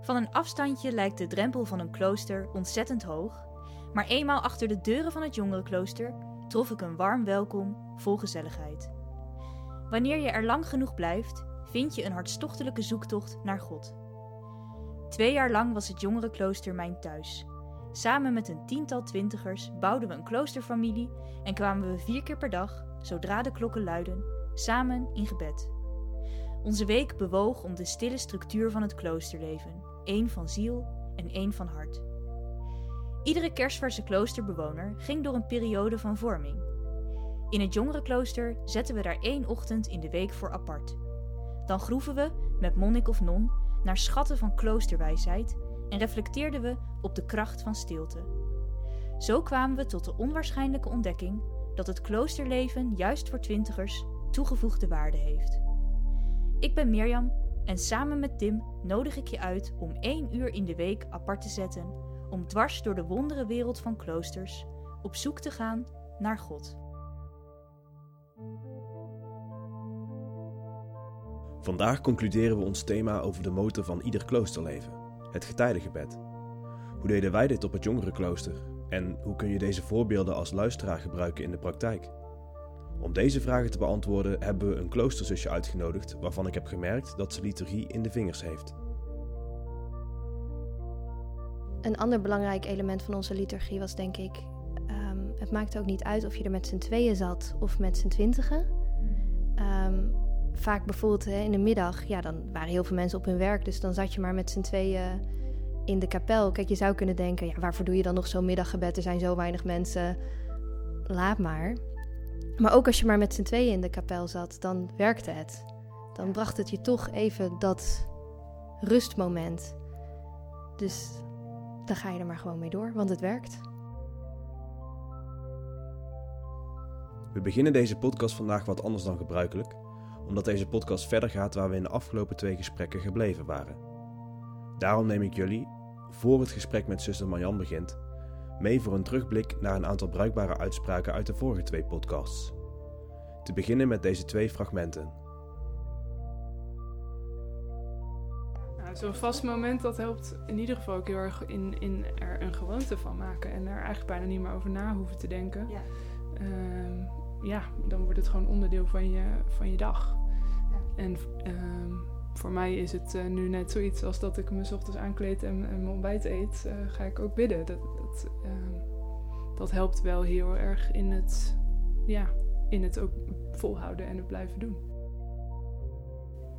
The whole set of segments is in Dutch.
Van een afstandje lijkt de drempel van een klooster ontzettend hoog, maar eenmaal achter de deuren van het jongerenklooster trof ik een warm welkom vol gezelligheid. Wanneer je er lang genoeg blijft, vind je een hartstochtelijke zoektocht naar God. Twee jaar lang was het jongerenklooster mijn thuis. Samen met een tiental twintigers bouwden we een kloosterfamilie en kwamen we vier keer per dag, zodra de klokken luiden, samen in gebed. Onze week bewoog om de stille structuur van het kloosterleven, één van ziel en één van hart. Iedere kerstverse kloosterbewoner ging door een periode van vorming. In het jongerenklooster zetten we daar één ochtend in de week voor apart. Dan groeven we, met monnik of non, naar schatten van kloosterwijsheid en reflecteerden we op de kracht van stilte. Zo kwamen we tot de onwaarschijnlijke ontdekking dat het kloosterleven juist voor twintigers toegevoegde waarde heeft. Ik ben Mirjam en samen met Tim nodig ik je uit om één uur in de week apart te zetten om dwars door de wondere wereld van kloosters op zoek te gaan naar God. Vandaag concluderen we ons thema over de motor van ieder kloosterleven, het getijdengebed. Hoe deden wij dit op het jongerenklooster en hoe kun je deze voorbeelden als luisteraar gebruiken in de praktijk? Om deze vragen te beantwoorden hebben we een kloosterzusje uitgenodigd waarvan ik heb gemerkt dat ze liturgie in de vingers heeft. Een ander belangrijk element van onze liturgie was denk ik, ehm, het maakt ook niet uit of je er met z'n tweeën zat of met z'n twintigen. Ehm, vaak bijvoorbeeld hè, in de middag, ja, dan waren heel veel mensen op hun werk, dus dan zat je maar met z'n tweeën in de kapel. Kijk, je zou kunnen denken, ja, waarvoor doe je dan nog zo'n middaggebed? Er zijn zo weinig mensen. Laat maar. Maar ook als je maar met z'n tweeën in de kapel zat, dan werkte het. Dan bracht het je toch even dat rustmoment. Dus dan ga je er maar gewoon mee door, want het werkt. We beginnen deze podcast vandaag wat anders dan gebruikelijk, omdat deze podcast verder gaat waar we in de afgelopen twee gesprekken gebleven waren. Daarom neem ik jullie, voor het gesprek met zuster Marjan begint, mee voor een terugblik naar een aantal bruikbare uitspraken uit de vorige twee podcasts. Te beginnen met deze twee fragmenten. Nou, Zo'n vast moment dat helpt in ieder geval ook heel erg in, in er een gewoonte van maken en er eigenlijk bijna niet meer over na hoeven te denken. Ja. Ehm, ja, dan wordt het gewoon onderdeel van je, van je dag. Ja. En ehm, voor mij is het eh, nu net zoiets als dat ik me 's ochtends aankleed en, en mijn ontbijt eet, eh, ga ik ook bidden. Dat, dat, ehm, dat helpt wel heel erg in het, ja, in het ook volhouden en het blijven doen.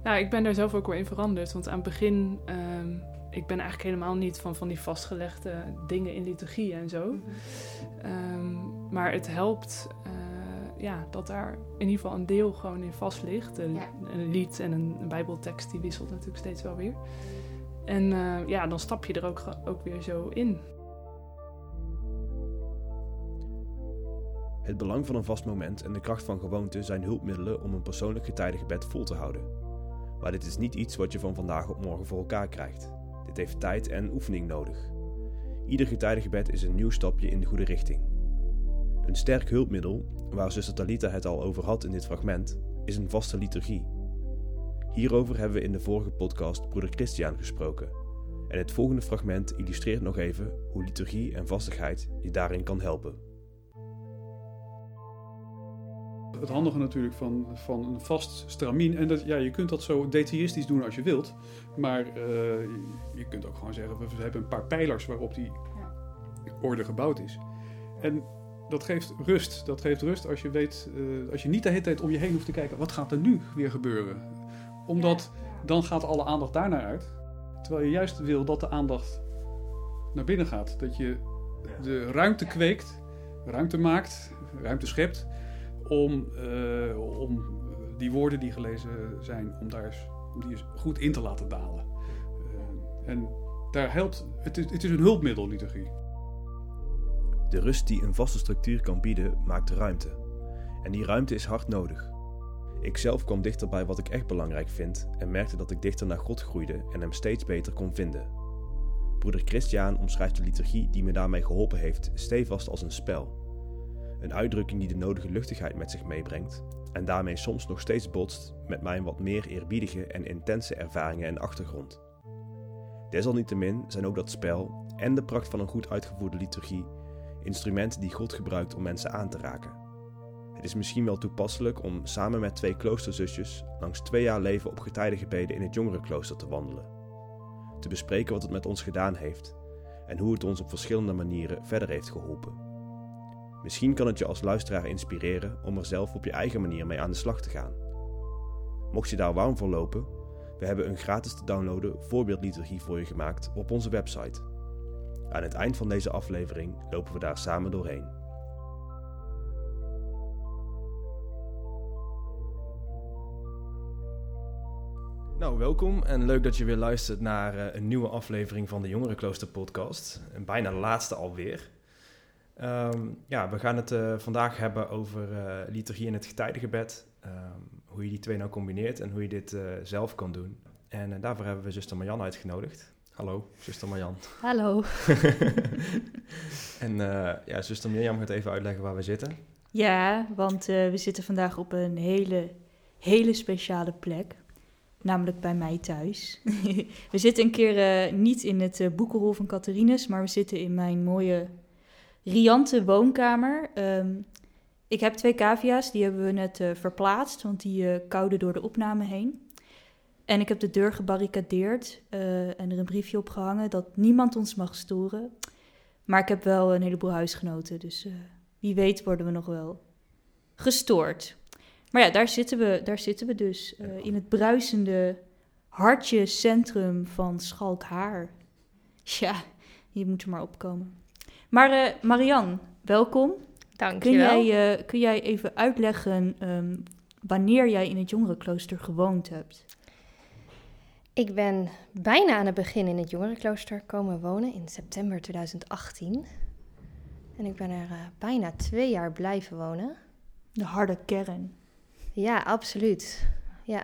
Nou, ik ben daar zelf ook wel in veranderd. Want aan het begin, ehm, ik ben eigenlijk helemaal niet van, van die vastgelegde dingen in liturgie en zo. Ehm, maar het helpt eh, ja, dat daar in ieder geval een deel gewoon in vast ligt. Een, Ja. een lied en een, een bijbeltekst die wisselt natuurlijk steeds wel weer. En eh, ja, dan stap je er ook, ook weer zo in. Het belang van een vast moment en de kracht van gewoonte zijn hulpmiddelen om een persoonlijk getijdengebed vol te houden. Maar dit is niet iets wat je van vandaag op morgen voor elkaar krijgt. Dit heeft tijd en oefening nodig. Ieder getijdengebed is een nieuw stapje in de goede richting. Een sterk hulpmiddel, waar zuster Talita het al over had in dit fragment, is een vaste liturgie. Hierover hebben we in de vorige podcast broeder Christian gesproken. En het volgende fragment illustreert nog even hoe liturgie en vastigheid je daarin kan helpen. Het handige natuurlijk van, van een vast stramien. En dat, ja, je kunt dat zo detailistisch doen als je wilt. Maar eh, je kunt ook gewoon zeggen, we hebben een paar pijlers waarop die orde gebouwd is. En dat geeft rust. Dat geeft rust als je weet, eh, als je niet de hele tijd om je heen hoeft te kijken, wat gaat er nu weer gebeuren? Omdat dan gaat alle aandacht daarnaar uit. Terwijl je juist wil dat de aandacht naar binnen gaat. Dat je de ruimte kweekt, ruimte maakt, ruimte schept om, eh, om die woorden die gelezen zijn, om daar eens, om die goed in te laten dalen. Eh, en daar helpt, het is, het is een hulpmiddel, liturgie. De rust die een vaste structuur kan bieden, maakt ruimte. En die ruimte is hard nodig. Ik zelf kwam dichter bij wat ik echt belangrijk vind en merkte dat ik dichter naar God groeide en hem steeds beter kon vinden. Broeder Christian omschrijft de liturgie die me daarmee geholpen heeft stevast als een spel. Een uitdrukking die de nodige luchtigheid met zich meebrengt en daarmee soms nog steeds botst met mijn wat meer eerbiedige en intense ervaringen en achtergrond. Desalniettemin zijn ook dat spel en de pracht van een goed uitgevoerde liturgie instrumenten die God gebruikt om mensen aan te raken. Het is misschien wel toepasselijk om samen met twee kloosterzusjes langs twee jaar leven op getijdengebeden in het jongerenklooster te wandelen. Te bespreken wat het met ons gedaan heeft en hoe het ons op verschillende manieren verder heeft geholpen. Misschien kan het je als luisteraar inspireren om er zelf op je eigen manier mee aan de slag te gaan. Mocht je daar warm voor lopen, we hebben een gratis te downloaden voorbeeldliturgie voor je gemaakt op onze website. Aan het eind van deze aflevering lopen we daar samen doorheen. Nou, welkom en leuk dat je weer luistert naar uh, een nieuwe aflevering van de Jongerenklooster podcast. En bijna laatste alweer. Um, ja, we gaan het uh, vandaag hebben over uh, liturgie en het getijdengebed. Um, hoe je die twee nou combineert en hoe je dit zelf kan doen. En daarvoor hebben we zuster Marjan uitgenodigd. Hallo, zuster Marjan. Hallo. en ja, zuster Mirjam gaat even uitleggen waar we zitten. Ja, want we zitten vandaag op een hele, hele speciale plek namelijk bij mij thuis. we zitten een keer niet in het boekenhol van Catharines, maar we zitten in mijn mooie riante woonkamer. Um, ik heb twee cavia's, die hebben we net uh, verplaatst, want die kouden door de opname heen. En ik heb de deur gebarricadeerd en er een briefje op gehangen dat niemand ons mag storen. Maar ik heb wel een heleboel huisgenoten, dus wie weet worden we nog wel gestoord. Maar ja, daar zitten we, daar zitten we dus. In het bruisende hartje centrum van Schalkhaar. Ja, je moet er maar opkomen. Maar uh, Marian, welkom. Dank kun je wel. Jij, uh, kun jij even uitleggen um, wanneer jij in het jongerenklooster gewoond hebt? Ik ben bijna aan het begin in het jongerenklooster komen wonen in september 2018. En ik ben er bijna twee jaar blijven wonen. De harde kern. Ja, absoluut. Ja.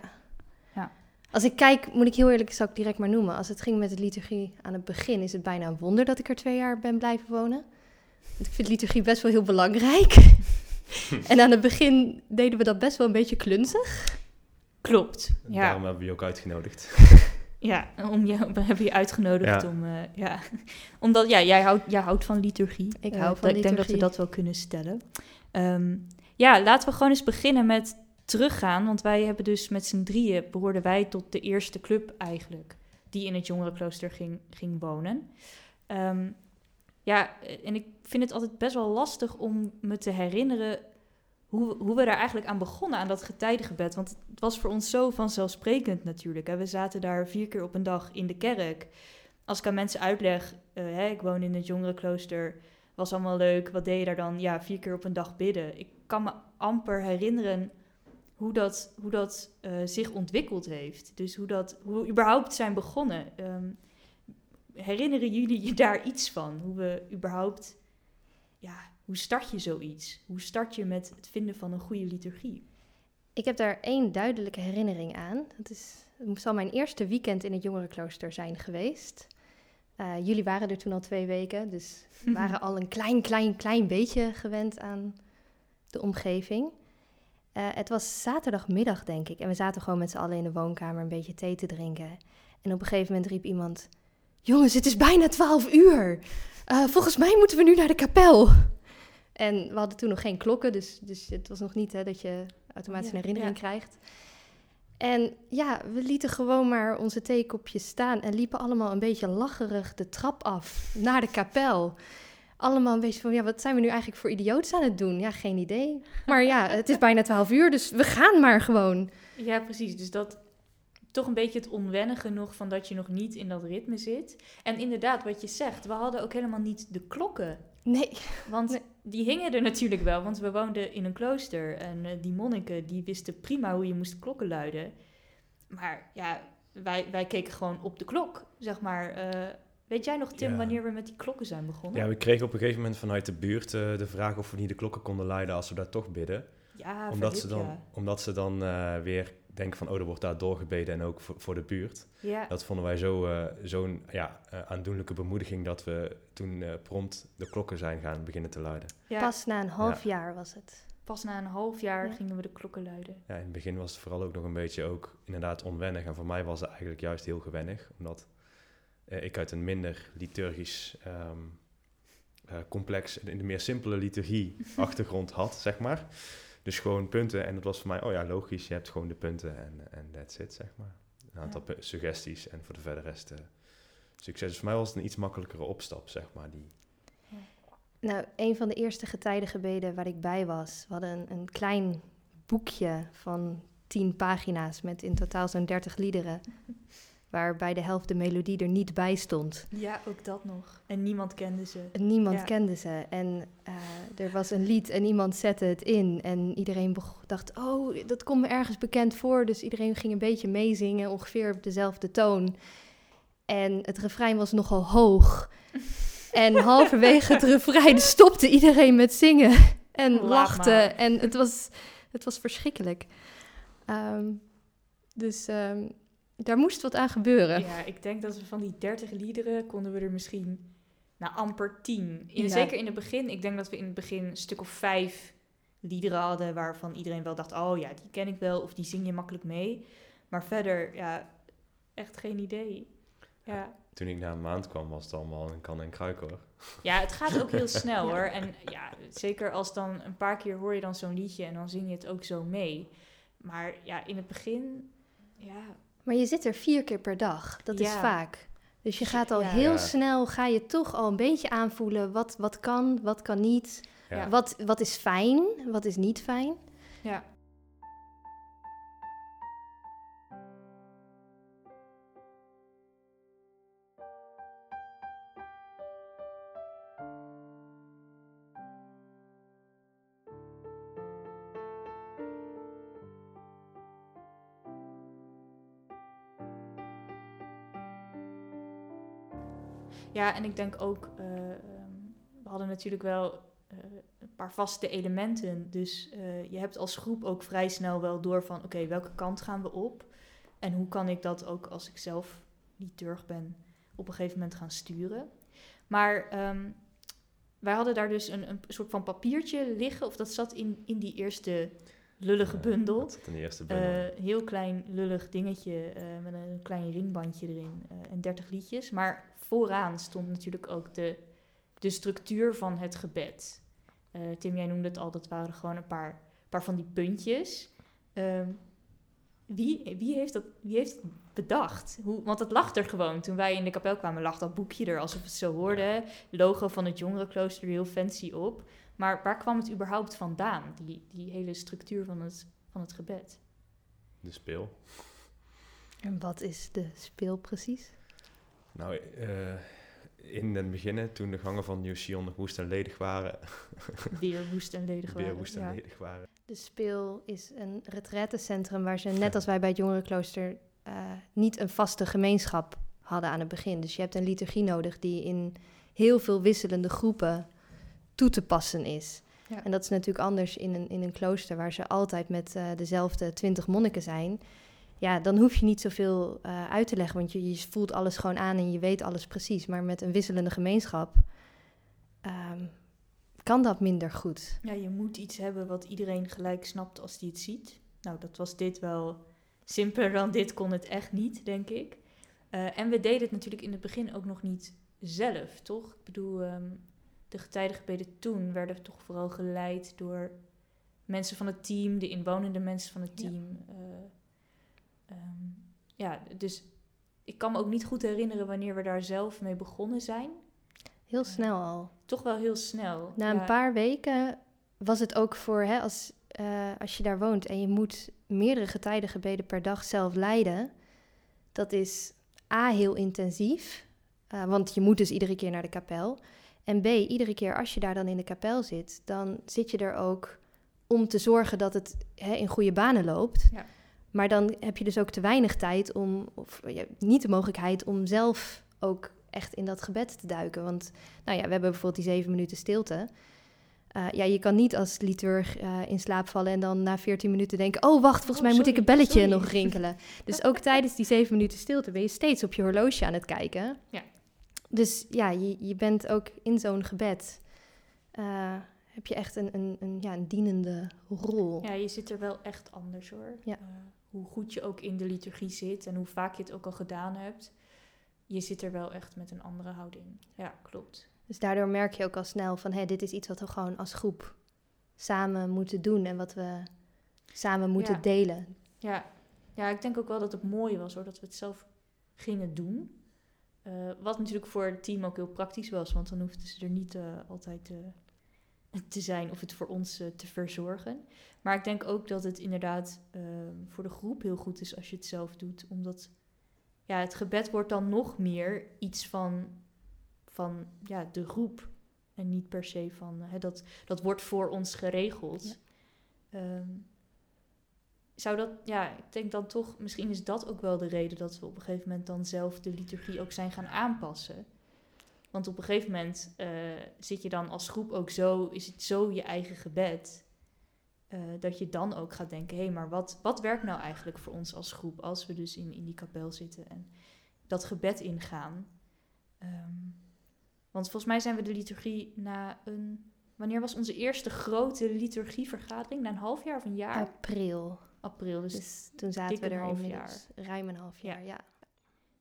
Als ik kijk, moet ik heel eerlijk, zal ik direct maar noemen. Als het ging met de liturgie aan het begin, is het bijna een wonder dat ik er twee jaar ben blijven wonen. Want ik vind liturgie best wel heel belangrijk. en aan het begin deden we dat best wel een beetje klunzig. Klopt. Ja. Daarom hebben we je ook uitgenodigd. Ja, om je, we hebben je uitgenodigd ja. om, uh, ja, omdat ja, jij houdt, jij houdt van liturgie. Ik hou van liturgie. Ik denk dat we dat wel kunnen stellen. Um, ja, laten we gewoon eens beginnen met teruggaan. Want wij hebben dus met z'n drieën behoorden wij tot de eerste club eigenlijk. Die in het jongerenklooster ging, ging wonen. Um, ja, en ik vind het altijd best wel lastig om me te herinneren hoe, hoe we daar eigenlijk aan begonnen, aan dat getijdengebed. Want het was voor ons zo vanzelfsprekend natuurlijk. We zaten daar vier keer op een dag in de kerk. Als ik aan mensen uitleg, hè, ik woon in het jongerenklooster, was allemaal leuk. Wat deed je daar dan? Ja, vier keer op een dag bidden. Ik kan me amper herinneren hoe dat, hoe dat uh, zich ontwikkeld heeft. Dus hoe, dat, hoe we überhaupt zijn begonnen. Um, herinneren jullie je daar iets van? Hoe we überhaupt, ja, hoe start je zoiets? Hoe start je met het vinden van een goede liturgie? Ik heb daar één duidelijke herinnering aan. Dat is, het zal mijn eerste weekend in het jongerenklooster zijn geweest. Uh, jullie waren er toen al twee weken, dus we waren al een klein, klein, klein beetje gewend aan de omgeving. Uh, het was zaterdagmiddag, denk ik. En we zaten gewoon met z'n allen in de woonkamer een beetje thee te drinken. En op een gegeven moment riep iemand... Jongens, het is bijna twaalf uur. Uh, volgens mij moeten we nu naar de kapel. En we hadden toen nog geen klokken, dus, dus het was nog niet hè, dat je automatisch Ja, een herinnering ja. krijgt. En ja, we lieten gewoon maar onze theekopjes staan en liepen allemaal een beetje lacherig de trap af naar de kapel. Allemaal een beetje van, ja, wat zijn we nu eigenlijk voor idioots aan het doen? Ja, geen idee. Maar ja, het is bijna twaalf uur, dus we gaan maar gewoon. Ja, precies. Dus dat toch een beetje het onwennige nog van dat je nog niet in dat ritme zit. En inderdaad, wat je zegt, we hadden ook helemaal niet de klokken. Nee, Want Nee. die hingen er natuurlijk wel, want we woonden in een klooster. En eh, die monniken, die wisten prima hoe je moest klokken luiden. Maar ja, wij, wij keken gewoon op de klok, zeg maar. Eh, weet jij nog, Tim, Ja. wanneer we met die klokken zijn begonnen? Ja, we kregen op een gegeven moment vanuit de buurt eh, de vraag of we niet de klokken konden luiden als we daar toch bidden. Ja, omdat, ze dan, omdat ze dan eh, weer denken van, oh, er wordt daar doorgebeden en ook voor, voor de buurt. Ja. Dat vonden wij zo, eh, zo'n ja, aandoenlijke bemoediging dat we toen eh, prompt de klokken zijn gaan beginnen te luiden. Ja, pas na een half jaar was het. pas na een half jaar Ja. gingen we de klokken luiden. Ja, in het begin was het vooral ook nog een beetje ook inderdaad onwennig. En voor mij was het eigenlijk juist heel gewennig, omdat eh, ik uit een minder liturgisch eh, complex, in de meer simpele liturgie achtergrond had, zeg maar. Dus gewoon punten. En dat was voor mij, oh ja, logisch, je hebt gewoon de punten en, en that's it, zeg maar. Een aantal suggesties en voor de verder rest eh, succes. Dus voor mij was het een iets makkelijkere opstap, zeg maar. Die, Nou, een van de eerste getijdengebeden waar ik bij was, we hadden een, een klein boekje van tien pagina's met in totaal zo'n dertig liederen, waarbij de helft de melodie er niet bij stond. Ja, ook dat nog. En niemand kende ze. En Niemand Ja. kende ze. En eh, er was een lied en iemand zette het in. En iedereen dacht, oh, dat komt me ergens bekend voor. Dus iedereen ging een beetje meezingen, ongeveer op dezelfde toon. En het refrein was nogal hoog. En halverwege het refrein stopte iedereen met zingen. En Laat lachte. maar. En het was, het was verschrikkelijk. Ehm, dus ehm, daar moest wat aan gebeuren. Ja, ik denk dat we van die 30 liederen konden we er misschien nou, amper 10. In, Ja. Zeker in het begin. Ik denk dat we in het begin een stuk of vijf liederen hadden waarvan iedereen wel dacht: oh ja, die ken ik wel of die zing je makkelijk mee. Maar verder, ja, echt geen idee. Ja. toen ik na een maand kwam, was het allemaal een kan en kruik hoor. ja, het gaat ook heel snel hoor. En ja, zeker als dan een paar keer hoor je dan zo'n liedje en dan zing je het ook zo mee. Maar ja, in het begin, ja, Maar je zit er vier keer per dag. Dat is vaak. Dus je gaat al Ja. heel Ja. snel, ga je toch al een beetje aanvoelen wat, wat kan, wat kan niet. Ja. Wat, wat is fijn, wat is niet fijn. ja. Ja, en ik denk ook, eh, ehm, we hadden natuurlijk wel eh, een paar vaste elementen. Dus eh, je hebt als groep ook vrij snel wel door van, oké, welke kant gaan we op? En hoe kan ik dat ook als ik zelf liturg ben, op een gegeven moment gaan sturen? Maar ehm, wij hadden daar dus een, een soort van papiertje liggen, of dat zat in, in die eerste lullige bundel. dat de eerste bundel. Eh, heel klein lullig dingetje met een klein ringbandje erin en 30 liedjes. Maar vooraan stond natuurlijk ook de, de structuur van het gebed. Eh, Tim, jij noemde het al, dat waren gewoon een paar, paar van die puntjes. Ehm, wie, wie, heeft dat, wie heeft het bedacht? Hoe, want het lag er gewoon. Toen wij in de kapel kwamen, lag dat boekje er alsof het zo hoorde. Logo van het jongerenklooster er heel fancy op. Maar waar kwam het überhaupt vandaan, die, die hele structuur van het, van het gebed? de speel. En wat is de speel precies? Nou, eh, in het begin, toen de gangen van Nieuw Sion nog woest en ledig waren, Weer woest en ledig weer waren. woest en ja. ledig waren. De speel is een retraitecentrum waar ze, net als wij bij het jongerenklooster, eh, niet een vaste gemeenschap hadden aan het begin. Dus je hebt een liturgie nodig die in heel veel wisselende groepen toe te passen is. Ja. En dat is natuurlijk anders in een, in een klooster waar ze altijd met eh, dezelfde twintig monniken zijn. Ja, dan hoef je niet zoveel eh, uit te leggen, want je, je voelt alles gewoon aan en je weet alles precies. Maar met een wisselende gemeenschap ehm, kan dat minder goed. Ja, je moet iets hebben wat iedereen gelijk snapt als die het ziet. Nou, dat was dit wel simpeler dan dit kon het echt niet, denk ik. Eh, en we deden het natuurlijk in het begin ook nog niet zelf, toch? Ik bedoel, ehm, de getijdengebeden toen werden toch vooral geleid door mensen van het team, de inwonende mensen van het Ja. team. Eh, ehm, ja, dus ik kan me ook niet goed herinneren wanneer we daar zelf mee begonnen zijn. Heel snel al. Toch wel heel snel. Na een Ja. paar weken was het ook voor, hè, als, eh, als je daar woont en je moet meerdere getijdengebeden per dag zelf leiden, dat is A, heel intensief, eh, want je moet dus iedere keer naar de kapel. En B, iedere keer als je daar dan in de kapel zit, dan zit je er ook om te zorgen dat het hè, in goede banen loopt. Ja. Maar dan heb je dus ook te weinig tijd om, of je hebt niet de mogelijkheid om zelf ook echt in dat gebed te duiken. Want nou ja, we hebben bijvoorbeeld die zeven minuten stilte. Eh, ja, je kan niet als liturg eh, in slaap vallen en dan na 14 minuten denken: Oh, wacht, volgens Oh, mij moet ik een belletje sorry. nog rinkelen. Dus ook tijdens die zeven minuten stilte ben je steeds op je horloge aan het kijken. Ja. Dus ja, je, je bent ook in zo'n gebed. eh, heb je echt een, een, een, ja, een dienende rol. Ja, je zit er wel echt anders hoor. Ja. Hoe goed je ook in de liturgie zit en hoe vaak je het ook al gedaan hebt. je zit er wel echt met een andere houding. Ja, klopt. Dus daardoor merk je ook al snel van, hé, dit is iets wat we gewoon als groep samen moeten doen en wat we samen moeten Ja. delen. Ja. ja, ik denk ook wel dat het mooi was hoor, dat we het zelf gingen doen. Eh, wat natuurlijk voor het team ook heel praktisch was, want dan hoefden ze er niet eh, altijd eh, te zijn of het voor ons eh, te verzorgen. Maar ik denk ook dat het inderdaad eh, voor de groep heel goed is als je het zelf doet, omdat ja, het gebed wordt dan nog meer iets van, van ja, de groep. En niet per se van, hè, dat, dat wordt voor ons geregeld. Ehm, zou dat, ja, ik denk dan toch, misschien is dat ook wel de reden dat we op een gegeven moment dan zelf de liturgie ook zijn gaan aanpassen. Want op een gegeven moment eh, zit je dan als groep ook zo, is het zo je eigen gebed, eh, dat je dan ook gaat denken, hé, hey, maar wat, wat werkt nou eigenlijk voor ons als groep als we dus in, in die kapel zitten en dat gebed ingaan? Ehm, want volgens mij zijn we de liturgie na een, wanneer was onze eerste grote liturgievergadering? Na een half jaar of een jaar? April. April, dus Dus toen zaten we een er half inmiddels ruim een half Ja. jaar, ja.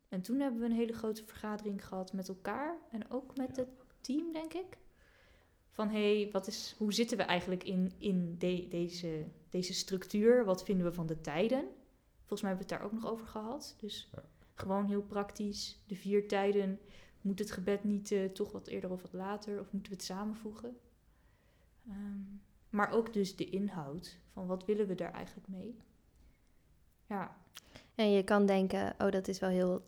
En toen hebben we een hele grote vergadering gehad met elkaar en ook met Ja. het team, denk ik. Van hé, hey, wat is, hoe zitten we eigenlijk in, in de- deze, deze structuur? Wat vinden we van de tijden? Volgens mij hebben we het daar ook nog over gehad. Dus Ja. gewoon heel praktisch. De vier tijden. Moet het gebed niet eh, toch wat eerder of wat later? Of moeten we het samenvoegen? Ehm, maar ook dus de inhoud. Van wat willen we daar eigenlijk mee? Ja, En je kan denken, oh, dat is wel heel...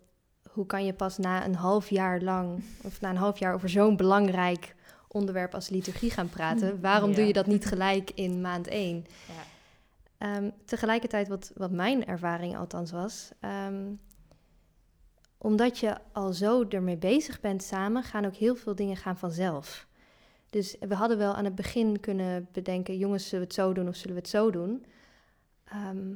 Hoe kan je pas na een half jaar lang, of na een half jaar over zo'n belangrijk onderwerp als liturgie gaan praten? Waarom Ja. doe je dat niet gelijk in maand één? ja. Ehm, tegelijkertijd, wat, wat mijn ervaring althans was, ehm, omdat je al zo ermee bezig bent samen, gaan ook heel veel dingen gaan vanzelf. Dus we hadden wel aan het begin kunnen bedenken, jongens, zullen we het zo doen of zullen we het zo doen? Ehm,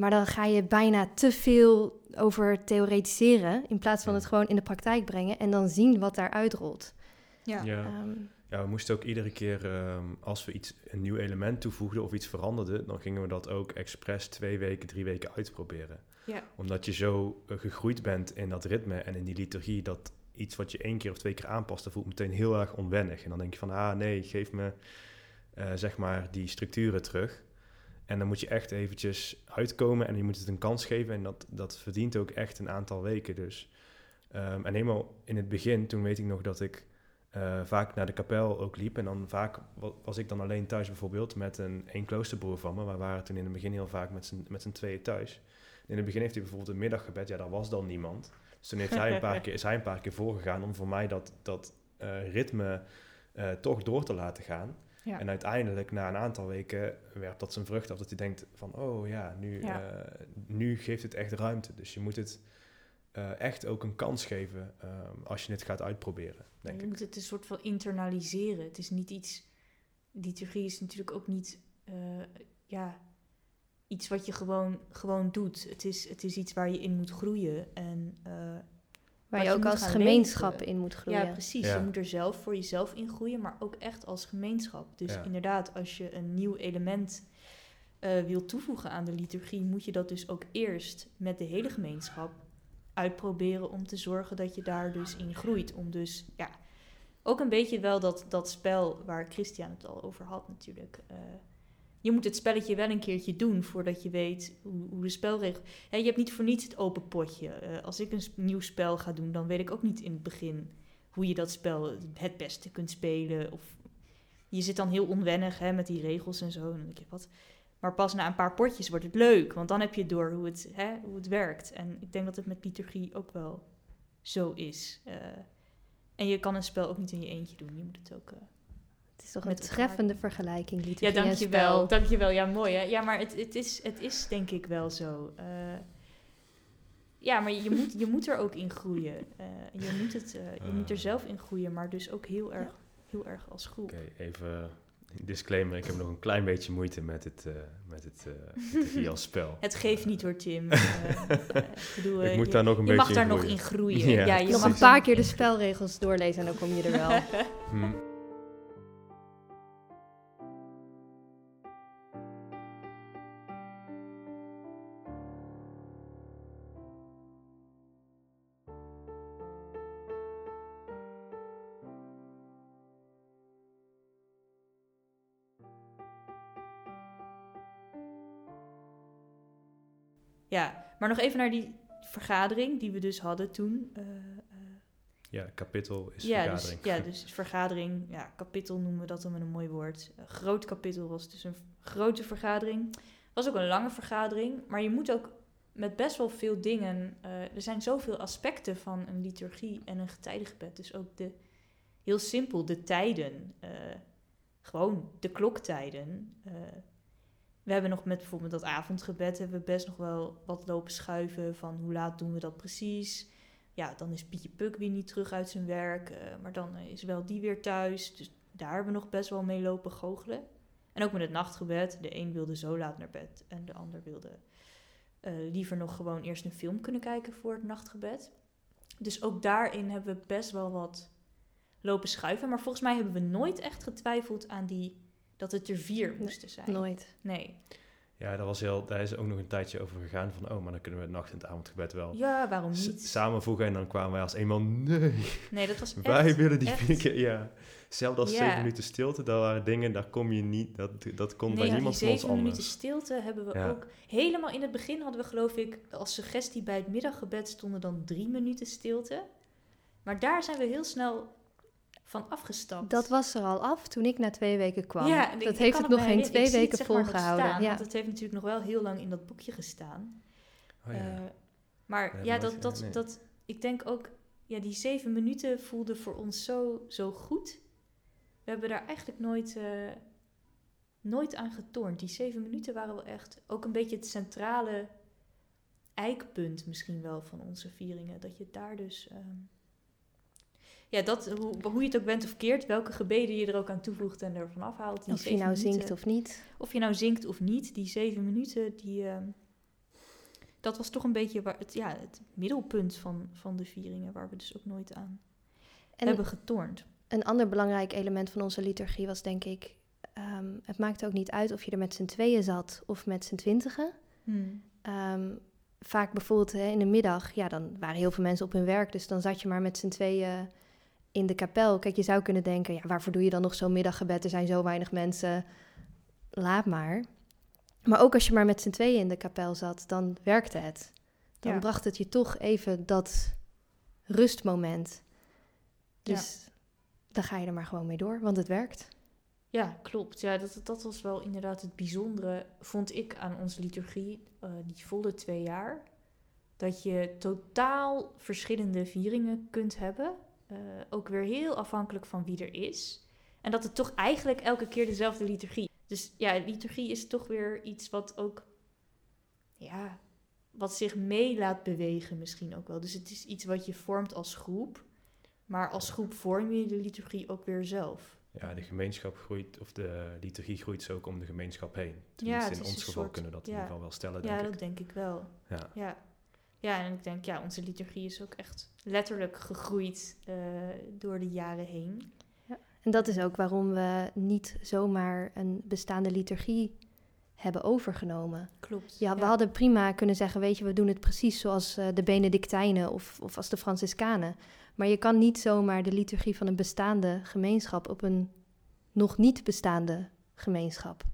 maar dan ga je bijna te veel over theoretiseren, in plaats van Ja. het gewoon in de praktijk brengen en dan zien wat daaruit rolt. ja. Ja. Ehm, Ja, we moesten ook iedere keer, ehm, als we iets, een nieuw element toevoegden of iets veranderden, dan gingen we dat ook expres twee weken, drie weken uitproberen. Ja. Omdat je zo eh, gegroeid bent in dat ritme en in die liturgie, dat iets wat je één keer of twee keer aanpast, dat voelt meteen heel erg onwennig. En dan denk je van, ah nee, geef me eh, zeg maar die structuren terug. En dan moet je echt eventjes uitkomen en je moet het een kans geven. En dat, dat verdient ook echt een aantal weken dus. Ehm, en helemaal in het begin, toen weet ik nog dat ik eh, vaak naar de kapel ook liep. En dan vaak wa- was ik dan alleen thuis bijvoorbeeld met een één kloosterbroer van me. We waren toen in het begin heel vaak met z'n, met z'n tweeën thuis. In het begin heeft hij bijvoorbeeld een middaggebed. Ja, daar was dan niemand. Dus toen heeft hij een paar keer, is hij een paar keer voorgegaan om voor mij dat, dat eh, ritme eh, toch door te laten gaan. Ja. En uiteindelijk, na een aantal weken, werpt dat zijn vrucht af. Dat hij denkt van, oh ja, nu, Ja. eh, nu geeft het echt ruimte. Dus je moet het eh, echt ook een kans geven ehm, als je het gaat uitproberen, denk je ik. moet het een soort van internaliseren. Het is niet iets. Liturgie is natuurlijk ook niet. eh, ja, iets wat je gewoon, gewoon doet. Het is, het is iets waar je in moet groeien. En, waar je je ook als gemeenschap leven. in moet groeien. ja, precies. Ja. Je moet er zelf voor jezelf in groeien, maar ook echt als gemeenschap. Dus Ja. inderdaad, als je een nieuw element eh wil toevoegen aan de liturgie, moet je dat dus ook eerst met de hele gemeenschap uitproberen om te zorgen dat je daar dus in groeit. Om dus, ja, ook een beetje wel dat, dat spel waar Christian het al over had natuurlijk. eh, je moet het spelletje wel een keertje doen voordat je weet hoe, hoe de spelregel... Hè, je hebt niet voor niets het open potje. Eh, als ik een nieuw spel ga doen, dan weet ik ook niet in het begin hoe je dat spel het beste kunt spelen. Of je zit dan heel onwennig hè, met die regels en zo. En denk je, wat? Maar pas na een paar potjes wordt het leuk, want dan heb je door hoe het, hè, hoe het werkt. En ik denk dat het met liturgie ook wel zo is. Eh, en je kan een spel ook niet in je eentje doen. Je moet het ook... eh, Het is toch Met een treffende vergelijking, ja, liturgie en dankjewel. spel. Dankjewel. Ja, mooi hè. Ja, maar het, het, is, het is denk ik wel zo. Eh, ja, maar je moet, je moet er ook in groeien. Eh, je, moet het, eh, je moet er zelf in groeien, maar dus ook heel erg, heel erg als groep. Oké, even disclaimer. Ik heb nog een klein beetje moeite met het, eh met het eh, spel. Het geeft niet hoor, Tim. Ik bedoel, Ik moet je, daar nog een je beetje mag daar in nog groeien. in groeien. Ja, Ja, je mag een paar er- keer de spelregels doorlezen en dan kom je er wel. Hm. Maar nog even naar die vergadering die we dus hadden toen. Uh, ja, kapittel is ja, vergadering. Dus, ja, dus vergadering, ja, kapittel noemen we dat dan met een mooi woord. Een groot kapittel was dus een grote vergadering. Was ook een lange vergadering, maar je moet ook met best wel veel dingen. Uh, er zijn zoveel aspecten van een liturgie en een getijdengebed. Dus ook de, heel simpel, de tijden. Uh, gewoon de kloktijden. We hebben nog met bijvoorbeeld dat avondgebed hebben we best nog wel wat lopen schuiven van hoe laat doen we dat precies. Ja, dan is Pietje Puk weer niet terug uit zijn werk, maar dan is wel die weer thuis. Dus daar hebben we nog best wel mee lopen goochelen. En ook met het nachtgebed. De een wilde zo laat naar bed en de ander wilde uh, liever nog gewoon eerst een film kunnen kijken voor het nachtgebed. Dus ook daarin hebben we best wel wat lopen schuiven. Maar volgens mij hebben we nooit echt getwijfeld aan die dat het er vier moesten zijn. Nooit. Nee. Ja, daar, was heel, daar is ook nog een tijdje over gegaan van... oh, maar dan kunnen we het nacht en het avondgebed wel ja, waarom niet? samenvoegen. En dan kwamen wij als eenmaal, nee, nee dat was echt, wij willen die echt... ja. Zelfs als ja. zeven minuten stilte, dat waren dingen, daar kom je niet, dat, dat kon bij niemand van ons anders. zeven minuten stilte hebben we ook... Helemaal in het begin hadden we geloof ik als suggestie bij het middaggebed stonden dan drie minuten stilte. Maar daar zijn we heel snel van afgestapt. Dat was er al af toen ik na twee weken kwam. Ja, dat heeft het nog geen twee weken het, volgehouden. ja. Want het heeft natuurlijk nog wel heel lang in dat boekje gestaan. Oh, ja. Uh, maar ja, dat, dat, dat, ik denk ook, ja, die zeven minuten voelden voor ons zo, zo goed. We hebben daar eigenlijk nooit, uh, nooit aan getornd. Die zeven minuten waren wel echt ook een beetje het centrale eikpunt misschien wel van onze vieringen. Dat je daar dus... Um, ja, dat, hoe, hoe je het ook bent of keert, welke gebeden je er ook aan toevoegt en ervan afhaalt. of je nou zingt of niet. Of je nou zingt of niet, die zeven minuten, die, uh, dat was toch een beetje waar het, ja, het middelpunt van, van de vieringen, waar we dus ook nooit aan en hebben getornd. Een ander belangrijk element van onze liturgie was denk ik, um, het maakte ook niet uit of je er met z'n tweeën zat of met z'n twintigen. Hmm. Um, vaak bijvoorbeeld hè, in de middag, ja, dan waren heel veel mensen op hun werk, dus dan zat je maar met z'n tweeën in de kapel. Kijk, je zou kunnen denken, ja, waarvoor doe je dan nog zo'n middaggebed? Er zijn zo weinig mensen. Laat maar. Maar ook als je maar met z'n tweeën in de kapel zat, dan werkte het. Dan bracht het je toch even dat rustmoment. Dus ja. dan ga je er maar gewoon mee door, want het werkt. Ja, klopt. Ja, dat, dat was wel inderdaad het bijzondere, vond ik, aan onze liturgie, uh, die volle twee jaar. Dat je totaal verschillende vieringen kunt hebben. Uh, ook weer heel afhankelijk van wie er is. En dat het toch eigenlijk elke keer dezelfde liturgie. Dus ja, liturgie is toch weer iets wat ook, ja, wat zich mee laat bewegen misschien ook wel. Dus het is iets wat je vormt als groep. Maar als groep vorm je de liturgie ook weer zelf. Ja, de gemeenschap groeit, of de liturgie groeit zo ook om de gemeenschap heen. Tenminste, ja, in ons geval kunnen we dat in ieder geval wel stellen, denk ja, dat denk ik wel. Ja. ja. Ja, en ik denk, ja, onze liturgie is ook echt letterlijk gegroeid uh, door de jaren heen. Ja. En dat is ook waarom we niet zomaar een bestaande liturgie hebben overgenomen. Klopt. Ja, we hadden prima kunnen zeggen, weet je, we doen het precies zoals uh, de Benedictijnen of, of als de Franciscanen. Maar je kan niet zomaar de liturgie van een bestaande gemeenschap op een nog niet bestaande gemeenschap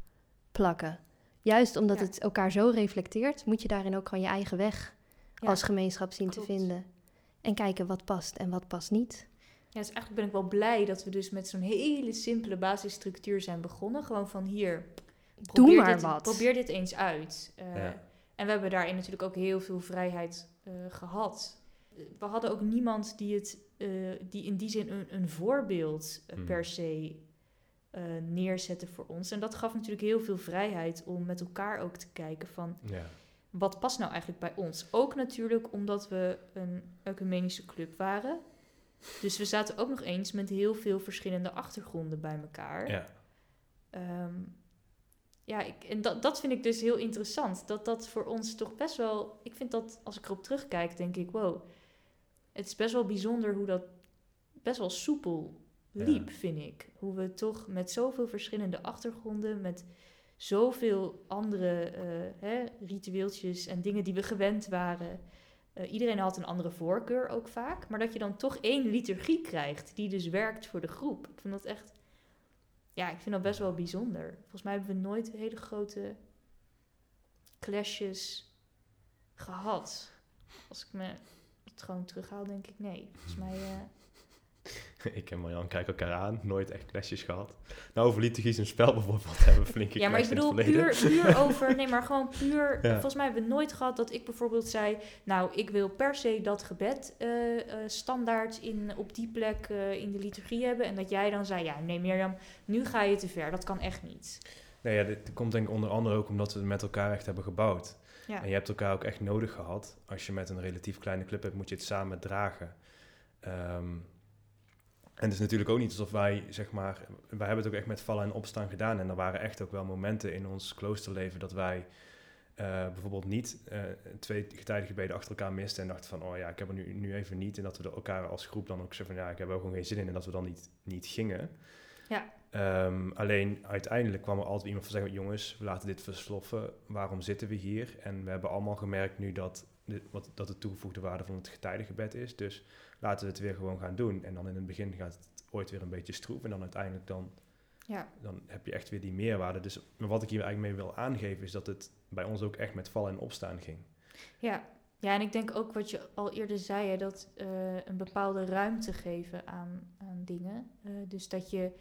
plakken. Juist omdat het elkaar zo reflecteert, moet je daarin ook gewoon je eigen weg als gemeenschap zien te vinden. En kijken wat past en wat past niet. Ja, dus eigenlijk ben ik wel blij dat we dus met zo'n hele simpele basisstructuur zijn begonnen. Gewoon van hier, doe maar dit, wat. Probeer dit eens uit. Uh, En we hebben daarin natuurlijk ook heel veel vrijheid uh, gehad. We hadden ook niemand die, het, uh, die in die zin een, een voorbeeld hmm. per se neerzette voor ons. En dat gaf natuurlijk heel veel vrijheid om met elkaar ook te kijken van... Ja wat past nou eigenlijk bij ons? Ook natuurlijk omdat we een ecumenische club waren. Dus we zaten ook nog eens met heel veel verschillende achtergronden bij elkaar. Ja. Um, ja, ik, en dat, dat vind ik dus heel interessant. Dat dat voor ons toch best wel... Ik vind dat, als ik erop terugkijk, denk ik... Wow, het is best wel bijzonder hoe dat best wel soepel liep, vind ik. Hoe we toch met zoveel verschillende achtergronden... met zoveel andere uh, hè, ritueeltjes en dingen die we gewend waren. Uh, iedereen had een andere voorkeur ook vaak. Maar dat je dan toch één liturgie krijgt die dus werkt voor de groep. Ik vind dat echt... Ja, ik vind dat best wel bijzonder. Volgens mij hebben we nooit hele grote clashes gehad. Als ik me het gewoon terughaal, denk ik nee. Volgens mij... eh, ik en Marjan kijken elkaar aan, nooit echt lesjes gehad. Nou, over liturgie een spel bijvoorbeeld hebben we flinke Ja, maar ik bedoel puur, puur over... Nee, maar gewoon puur... Ja. Volgens mij hebben we nooit gehad dat ik bijvoorbeeld zei... Nou, ik wil per se dat gebed eh, eh, standaard in, op die plek eh, in de liturgie hebben. En dat jij dan zei... Ja, nee Mirjam, nu ga je te ver. Dat kan echt niet. Nee, ja, dit komt denk ik onder andere ook omdat we het met elkaar echt hebben gebouwd. Ja. En je hebt elkaar ook echt nodig gehad. Als je met een relatief kleine club hebt, moet je het samen dragen. Ehm, en het is natuurlijk ook niet alsof wij, zeg maar, wij hebben het ook echt met vallen en opstaan gedaan. En er waren echt ook wel momenten in ons kloosterleven dat wij eh, bijvoorbeeld niet eh, twee getijdige gebeden achter elkaar misten en dachten van, oh ja, ik heb er nu, nu even niet. En dat we elkaar als groep dan ook zeggen van, ja, ik heb er ook gewoon geen zin in. En dat we dan niet, niet gingen. Ja. Ehm, alleen uiteindelijk kwam er altijd iemand van zeggen, jongens, we laten dit versloffen. Waarom zitten we hier? En we hebben allemaal gemerkt nu dat, dit, wat, dat de toegevoegde waarde van het getijdengebed is. Dus laten we het weer gewoon gaan doen. En dan in het begin gaat het ooit weer een beetje stroef. En dan uiteindelijk dan, Ja. dan heb je echt weer die meerwaarde. Dus maar wat ik hier eigenlijk mee wil aangeven is dat het bij ons ook echt met vallen en opstaan ging. Ja. ja, en ik denk ook wat je al eerder zei, hè, dat eh, een bepaalde ruimte geven aan, aan dingen. Eh, dus dat je,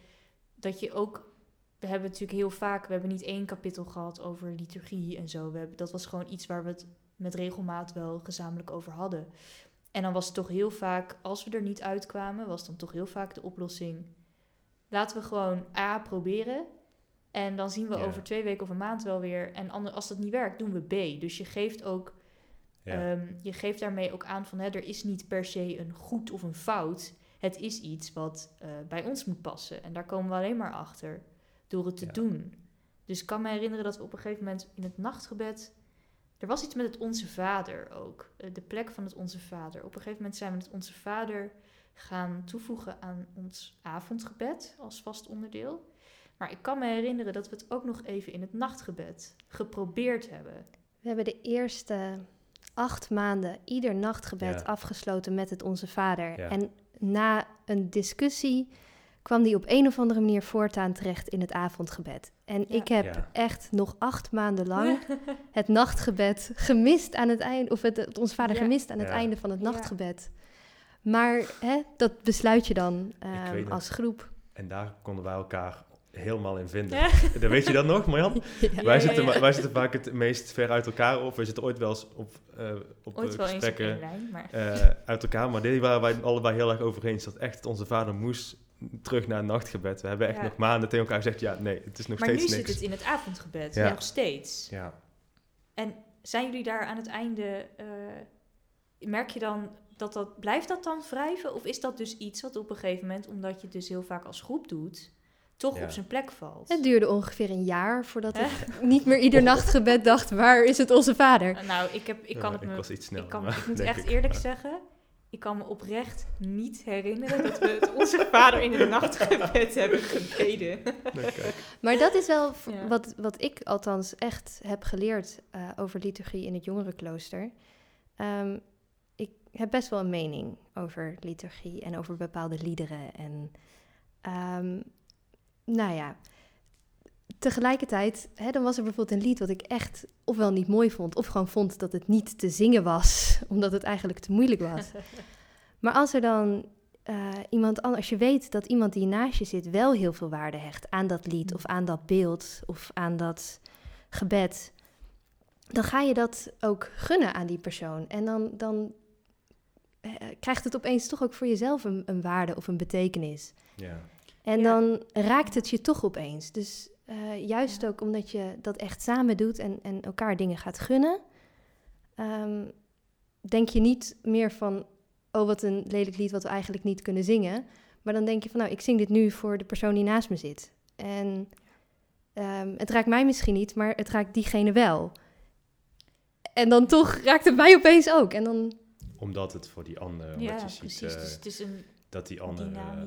dat je ook, we hebben natuurlijk heel vaak, we hebben niet één kapitel gehad over liturgie en zo. We hebben, dat was gewoon iets waar we het met regelmaat wel gezamenlijk over hadden. En dan was het toch heel vaak, als we er niet uitkwamen, was dan toch heel vaak de oplossing. Laten we gewoon A proberen. En dan zien we Ja. over twee weken of een maand wel weer. En ander- als dat niet werkt, doen we B. Dus je geeft ook Ja, Ehm, je geeft daarmee ook aan van hè, er is niet per se een goed of een fout. Het is iets wat eh, bij ons moet passen. En daar komen we alleen maar achter door het te Ja. doen. Dus ik kan me herinneren dat we op een gegeven moment in het nachtgebed. Er was iets met het Onze Vader ook. eh, de plek van het Onze Vader. Op een gegeven moment zijn we het Onze Vader gaan toevoegen aan ons avondgebed als vast onderdeel. Maar ik kan me herinneren dat we het ook nog even in het nachtgebed geprobeerd hebben. We hebben de eerste acht maanden ieder nachtgebed Ja. afgesloten met het Onze Vader. Ja. En na een discussie kwam die op een of andere manier voortaan terecht in het avondgebed. En Ja. ik heb Ja. echt nog acht maanden lang het nachtgebed gemist aan het einde, of het, het Onze Vader Ja. gemist aan het Ja. einde van het Ja. nachtgebed. Maar hè, dat besluit je dan ehm, als groep. En daar konden wij elkaar helemaal in vinden. Ja. Dan weet je dat nog, Marjan? Ja. Wij, ja, zitten, wij zitten vaak het meest ver uit elkaar op. We zitten ooit wel eens op, eh op Ooit eh, wel eens op gesprekken lijn, maar... eh, uit elkaar. Maar dit waren wij allebei heel erg over eens. Dat echt onze vader moest terug naar het nachtgebed. We hebben echt Ja. nog maanden tegen elkaar gezegd... ja, nee, het is nog Maar nu steeds zit niks. het in het avondgebed, Ja. nog steeds. Ja. En zijn jullie daar aan het einde... eh, merk je dan dat dat... Blijft dat dan wrijven? Of is dat dus iets wat op een gegeven moment... omdat je het dus heel vaak als groep doet... toch Ja. op zijn plek valt? Het duurde ongeveer een jaar voordat ik niet meer ieder nachtgebed dacht, waar is het Onze Vader? Nou, ik, heb, ik kan Ja, het me... was iets sneller. ik, kan, maar- ik moet echt ik. eerlijk Maar- zeggen... Ik kan me oprecht niet herinneren dat we het onze vader in het nachtgebed hebben gebeden. Nee, kijk. Maar dat is wel Ja. wat, wat ik althans echt heb geleerd eh, over liturgie in het jongerenklooster. Ehm, ik heb best wel een mening over liturgie en over bepaalde liederen. En ehm, nou ja, tegelijkertijd, hè, dan was er bijvoorbeeld een lied wat ik echt ofwel niet mooi vond, of gewoon vond dat het niet te zingen was, omdat het eigenlijk te moeilijk was. Maar als er dan eh, iemand anders, als je weet dat iemand die naast je zit wel heel veel waarde hecht aan dat lied of aan dat beeld of aan dat gebed, dan ga je dat ook gunnen aan die persoon. En dan, dan eh, krijgt het opeens toch ook voor jezelf een, een waarde of een betekenis. Ja. En Ja. dan raakt het je toch opeens. Dus eh, juist Ja. ook omdat je dat echt samen doet en, en elkaar dingen gaat gunnen, ehm, denk je niet meer van, oh wat een lelijk lied wat we eigenlijk niet kunnen zingen. Maar dan denk je van, nou ik zing dit nu voor de persoon die naast me zit. En ehm, het raakt mij misschien niet, maar het raakt diegene wel. En dan toch raakt het mij opeens ook. En dan, Omdat het voor die ander, wat ja, je ziet, precies. eh, dus het is een dat die ander eh,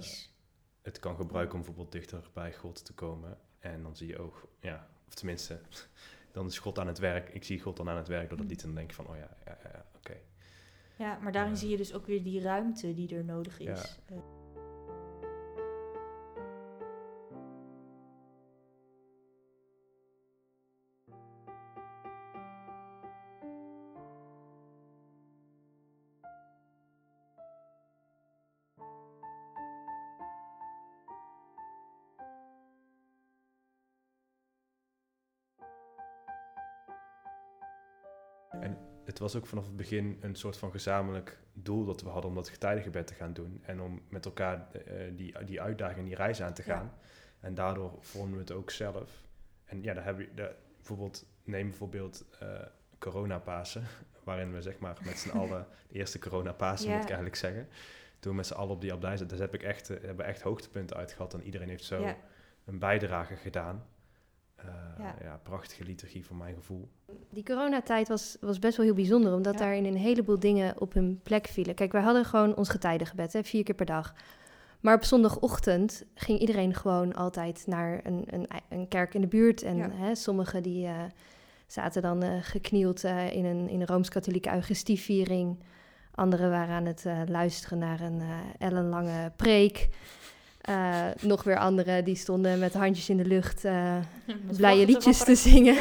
het kan gebruiken om bijvoorbeeld dichter bij God te komen. En dan zie je ook, ja, of tenminste, dan is God aan het werk. Ik zie God dan aan het werk door dat lied en dan denk ik van, oh ja, ja, ja, ja, oké. Ja, maar daarin zie je dus ook weer die ruimte die er nodig is. Ja. Het was ook vanaf het begin een soort van gezamenlijk doel dat we hadden om dat getijdengebed te gaan doen. En om met elkaar eh, die, die uitdaging, die reis aan te gaan. En daardoor vonden we het ook zelf. En ja, daar heb je daar, bijvoorbeeld, neem bijvoorbeeld uh, coronapasen, waarin we zeg maar met z'n allen, de eerste coronapasen ja. moet ik eigenlijk zeggen, toen we met z'n allen op die abdij zaten, dus heb ik echt, hebben echt hoogtepunten uitgehad en iedereen heeft zo een bijdrage gedaan. Uh, ja. ja. prachtige liturgie voor mijn gevoel. Die coronatijd was, was best wel heel bijzonder, omdat ja. daarin een heleboel dingen op hun plek vielen. Kijk, wij hadden gewoon ons getijdengebed, hè, vier keer per dag. Maar op zondagochtend ging iedereen gewoon altijd naar een, een, een kerk in de buurt. En ja. hè, sommigen die uh, zaten dan uh, geknield uh, in een, in een Rooms-Katholieke Eucharistieviering. Anderen waren aan het luisteren naar een ellenlange preek. Nog weer anderen die stonden met handjes in de lucht blije liedjes te zingen.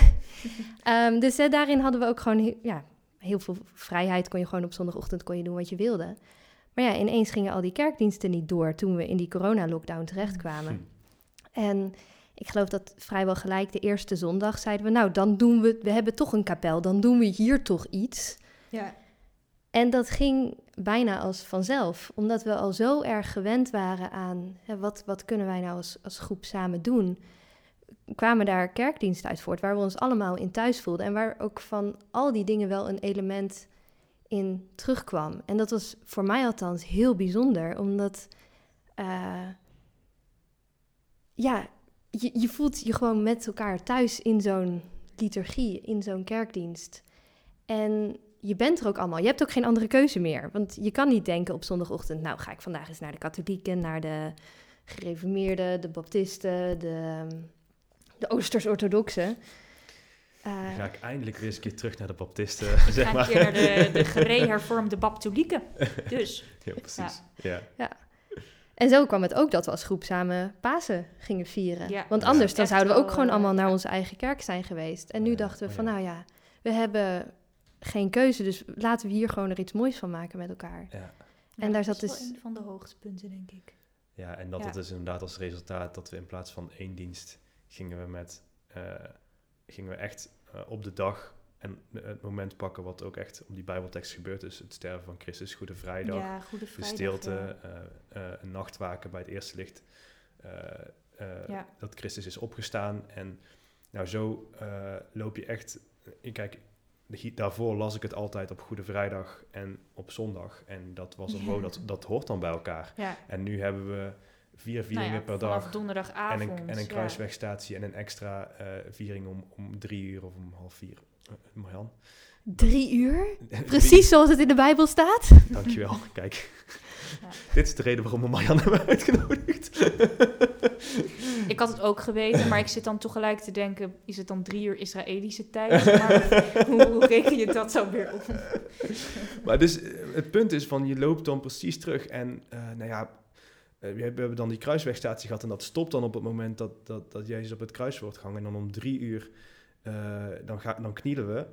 um, dus daarin hadden we ook gewoon ja, heel veel vrijheid. Kon je gewoon op zondagochtend kon je doen wat je wilde. Maar ja, ineens gingen al die kerkdiensten niet door toen we in die corona-lockdown terechtkwamen. Hm. En ik geloof dat vrijwel gelijk de eerste zondag zeiden we, nou dan doen we, we hebben toch een kapel, dan doen we hier toch iets. Ja. En dat ging bijna als vanzelf, omdat we al zo erg gewend waren aan hè, wat, wat kunnen wij nou als, als groep samen doen. Kwamen daar kerkdiensten uit voort, waar we ons allemaal in thuis voelden en waar ook van al die dingen wel een element in terugkwam. En dat was voor mij althans heel bijzonder, omdat uh, ja, je, je voelt je gewoon met elkaar thuis in zo'n liturgie, in zo'n kerkdienst. En je bent er ook allemaal. Je hebt ook geen andere keuze meer. Want je kan niet denken op zondagochtend, nou ga ik vandaag eens naar de katholieken, naar de gereformeerden, de baptisten, de, de Oosters-orthodoxen. Uh, ga ik eindelijk weer eens een keer terug naar de baptisten. zeg ga maar. een keer naar de, de gerehervormde baptolieken. Dus. ja, precies. Ja. ja. En zo kwam het ook dat we als groep samen Pasen gingen vieren. Ja. Want anders dan zouden we ook gewoon allemaal naar onze eigen kerk zijn geweest. En nu dachten we van, nou ja, we hebben geen keuze, dus laten we hier gewoon er iets moois van maken met elkaar. Ja. En daar zat dus... een van de hoogtepunten, denk ik. Ja, en dat het dus inderdaad als resultaat dat we in plaats van één dienst gingen we met... Uh, gingen we echt uh, op de dag en het moment pakken wat ook echt om die Bijbeltekst gebeurt. Dus het sterven van Christus, Goede Vrijdag, ja, Goede Vrijdag de stilte, ja. uh, uh, een nachtwaken bij het eerste licht. Ja. Dat Christus is opgestaan. En nou, zo loop je echt. kijk, daarvoor las ik het altijd op Goede Vrijdag en op zondag. En dat was een wow, dat, dat hoort dan bij elkaar. En nu hebben we vier vieringen nou per dag. donderdagavond. En een, en een kruiswegstatie en een extra uh, viering om, om drie uur of om half vier. Uh, Marjan. Drie uur? Precies zoals het in de Bijbel staat? Dankjewel. Kijk. Ja. Dit is de reden waarom we Marjan hebben uitgenodigd. ik had het ook geweten, maar ik zit dan tegelijk te denken... is het dan drie uur Israëlische tijd? Maar hoe, hoe reken je dat zo weer op? maar dus eh, het punt is van, je loopt dan precies terug en... Uh, nou ja, uh, we hebben dan die kruiswegstatie gehad en dat stopt dan op het moment dat, dat, dat Jezus op het kruis wordt gehangen. En dan om drie uur, uh, dan, ga, dan knielen we.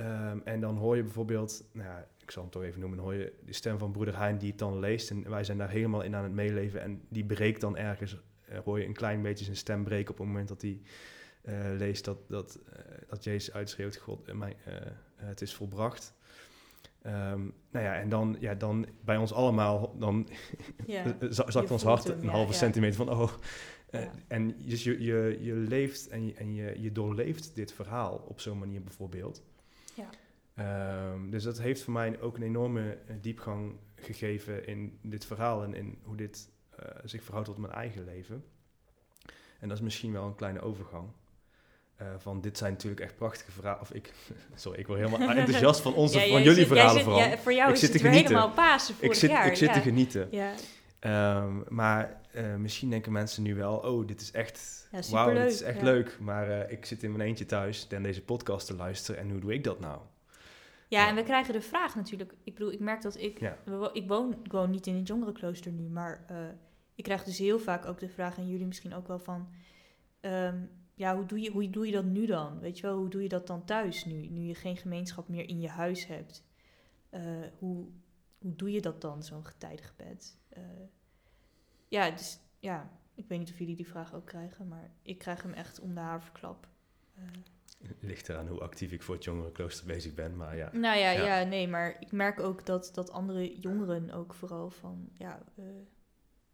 Um, en dan hoor je bijvoorbeeld, nou ja, ik zal hem toch even noemen, hoor je de stem van broeder Hein die het dan leest. En wij zijn daar helemaal in aan het meeleven. En die breekt dan ergens, hoor je een klein beetje zijn stem breken op het moment dat hij leest dat, dat, dat Jezus uitschreeuwt, God, mijn, het is volbracht. Um, nou ja, en dan, ja, dan bij ons allemaal, dan ja, zakt ons hart een halve ja. centimeter van, oh. Uh, en dus je, je, je leeft en, je, en je, je doorleeft dit verhaal op zo'n manier bijvoorbeeld. Ja. Um, dus dat heeft voor mij ook een enorme diepgang gegeven in dit verhaal en in hoe dit zich verhoudt tot mijn eigen leven. En dat is misschien wel een kleine overgang. Uh, van dit zijn natuurlijk echt prachtige verhalen. Of ik, sorry, ik word helemaal enthousiast van onze, ja, van jullie zit, verhalen zit, vooral. Ja, voor jou ik is zit het weer helemaal Pasen vorig ik zit, jaar. Ik zit te genieten. Um, maar uh, misschien denken mensen nu wel, oh, dit is echt, wauw, dit is echt leuk. Maar uh, ik zit in mijn eentje thuis en deze podcast te luisteren en hoe doe ik dat nou? Ja, en we krijgen de vraag natuurlijk. Ik bedoel, ik merk dat ik, ik woon, ik woon niet in een jongerenklooster nu, maar ik krijg dus heel vaak ook de vraag, en jullie misschien ook wel van... Um, ja, hoe doe, je, hoe doe je dat nu dan? Weet je wel, hoe doe je dat dan thuis nu? Nu je geen gemeenschap meer in je huis hebt. Uh, hoe, hoe doe je dat dan, zo'n getijdengebed? Uh, ja, dus ja, ik weet niet of jullie die vraag ook krijgen, maar ik krijg hem echt om de haverklap. Uh, Ligt eraan hoe actief ik voor het jongerenklooster bezig ben, maar ja. Nou ja, Ja. ja. nee, maar ik merk ook dat, dat andere jongeren ook vooral van, ja, eh,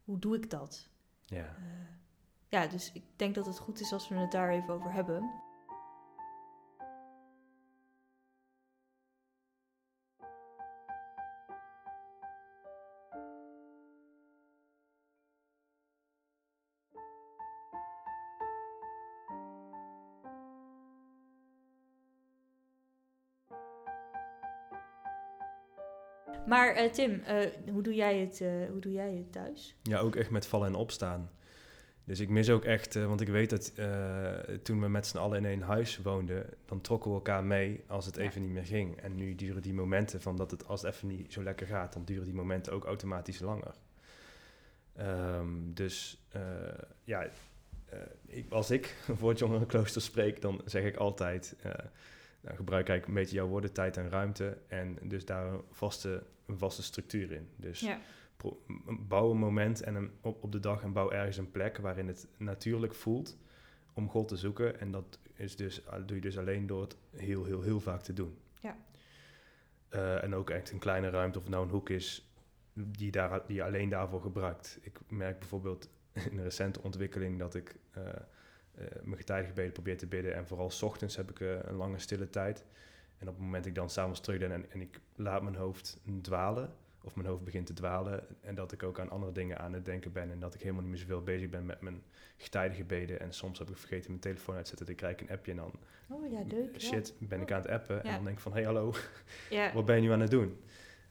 hoe doe ik dat? ja. Eh, ja, dus ik denk dat het goed is als we het daar even over hebben. Maar eh, Tim, eh, hoe, doe jij het, eh, hoe doe jij het thuis? Ja, ook echt met vallen en opstaan. Dus ik mis ook echt, want ik weet dat toen we met z'n allen in één huis woonden, dan trokken we elkaar mee als het Ja. even niet meer ging. En nu duren die momenten van dat het als het even niet zo lekker gaat, dan duren die momenten ook automatisch langer. Ehm, dus ja, ik, als ik voor het jongerenklooster spreek, dan zeg ik altijd, nou, gebruik eigenlijk een beetje jouw woorden, tijd en ruimte. En dus daar een vaste, een vaste structuur in. Dus Ja. pro- bouw een moment en een, op, op de dag en bouw ergens een plek waarin het natuurlijk voelt om God te zoeken. En dat is dus, doe je dus alleen door het heel, heel, heel vaak te doen. Ja. Eh, en ook echt een kleine ruimte, of het nou een hoek is, die, daar, die je alleen daarvoor gebruikt. Ik merk bijvoorbeeld in een recente ontwikkeling dat ik eh, mijn getijdengebeden probeer te bidden. En vooral 's ochtends heb ik eh, een lange stille tijd. En op het moment dat ik dan s'avonds terug ben en, en ik laat mijn hoofd dwalen, of mijn hoofd begint te dwalen, en dat ik ook aan andere dingen aan het denken ben en dat ik helemaal niet meer zoveel bezig ben met mijn getijdengebeden. En soms heb ik vergeten mijn telefoon uit te zetten, dan krijg ik een appje en dan, Oh ja, leuk. shit, ben ik aan het appen. En dan denk ik van, hey hallo, Ja. wat ben je nu aan het doen?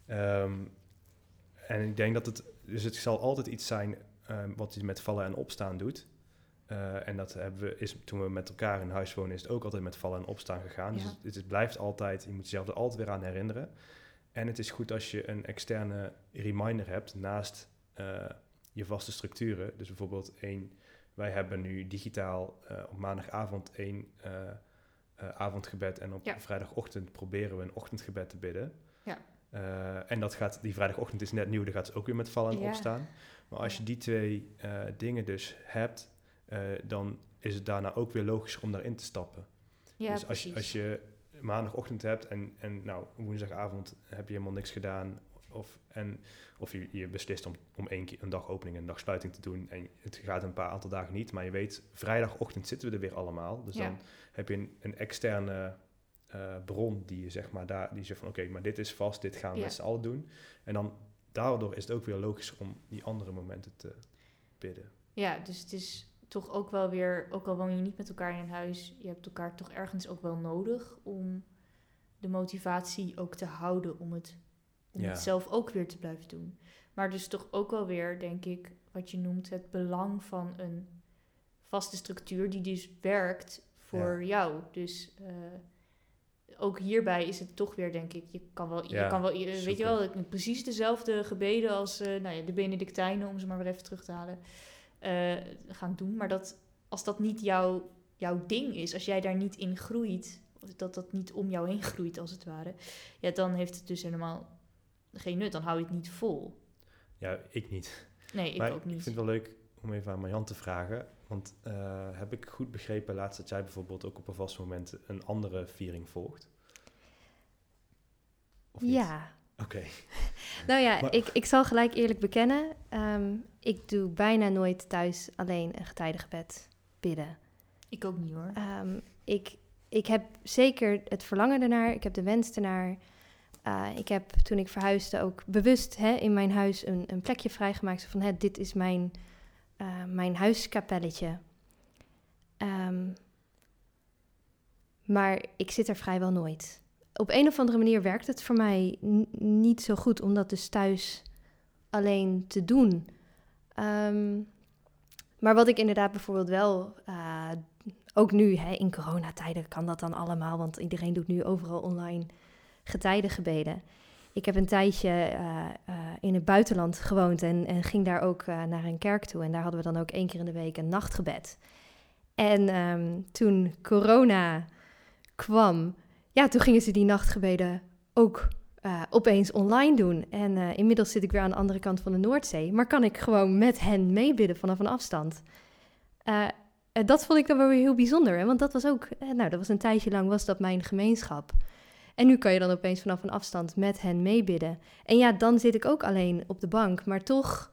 Ehm, en ik denk dat het, dus het zal altijd iets zijn ehm, wat je met vallen en opstaan doet. Eh, en dat hebben we, is toen we met elkaar in huis wonen, is het ook altijd met vallen en opstaan gegaan. Dus Ja. het, het, het blijft altijd, je moet jezelf er altijd weer aan herinneren. En het is goed als je een externe reminder hebt naast eh, je vaste structuren. Dus bijvoorbeeld één, wij hebben nu digitaal eh, op maandagavond één avondgebed en op Ja. vrijdagochtend proberen we een ochtendgebed te bidden. Ja. En dat gaat, die vrijdagochtend is net nieuw, daar gaat ze ook weer met vallen en opstaan. Maar als je die twee dingen dus hebt, eh, dan is het daarna ook weer logischer om daarin te stappen. Ja, dus als je, als je maandagochtend hebt en, en nou, woensdagavond heb je helemaal niks gedaan. Of, en, of je, je beslist om, om één keer een dag opening en een dag sluiting te doen. En het gaat een paar aantal dagen niet. Maar je weet, vrijdagochtend zitten we er weer allemaal. Dus Ja. dan heb je een, een externe eh, bron die je zeg maar daar, die zegt van oké, maar dit is vast, dit gaan we Ja. met z'n allen doen. En dan daardoor is het ook weer logischer om die andere momenten te bidden. Ja, dus het is toch ook wel weer, ook al woon je niet met elkaar in een huis, je hebt elkaar toch ergens ook wel nodig om de motivatie ook te houden om het, om Ja. het zelf ook weer te blijven doen. Maar dus toch ook wel weer, denk ik, wat je noemt het belang van een vaste structuur die dus werkt voor jou. Dus eh, ook hierbij is het toch weer, denk ik, je kan wel, je kan wel weet je wel, precies dezelfde gebeden als eh, nou ja, de Benedictijnen, om ze maar weer even terug te halen, eh, gaan doen. Maar dat, als dat niet jouw, jouw ding is, als jij daar niet in groeit, dat dat niet om jou heen groeit als het ware, ja, dan heeft het dus helemaal geen nut. Dan hou je het niet vol. Ja, ik niet. Nee, ik maar ook ik niet. vind het wel leuk om even aan Marjan te vragen. Want eh, heb ik goed begrepen laatst dat jij bijvoorbeeld ook op een vast moment een andere viering volgt? Of niet? Ja. Oké. Nou ja, Maar- ik, ik zal gelijk eerlijk bekennen. ehm, ik doe bijna nooit thuis alleen een getijdengebed bidden. Ik ook niet hoor. Ehm, ik, ik heb zeker het verlangen ernaar. Ik heb de wens ernaar. Eh, ik heb toen ik verhuisde ook bewust hè, in mijn huis een, een plekje vrijgemaakt. Zo van, hè, dit is mijn, eh, mijn huiskapelletje. Ehm, maar ik zit er vrijwel nooit. Op een of andere manier werkt het voor mij niet zo goed om dat dus thuis alleen te doen. Ehm, maar wat ik inderdaad bijvoorbeeld wel eh, ook nu, hè, in coronatijden kan dat dan allemaal, want iedereen doet nu overal online getijdengebeden. Ik heb een tijdje eh, eh, in het buitenland gewoond en, ging daar ook naar een kerk toe. En daar hadden we dan ook één keer in de week een nachtgebed. En ehm, toen corona kwam, ja, toen gingen ze die nachtgebeden ook eh, opeens online doen. En eh, inmiddels zit ik weer aan de andere kant van de Noordzee, maar kan ik gewoon met hen meebidden vanaf een afstand. Eh, dat vond ik dan wel weer heel bijzonder. Hè? Want dat was ook, nou, dat was een tijdje lang was dat mijn gemeenschap. En nu kan je dan opeens vanaf een afstand met hen meebidden. En ja, dan zit ik ook alleen op de bank. Maar toch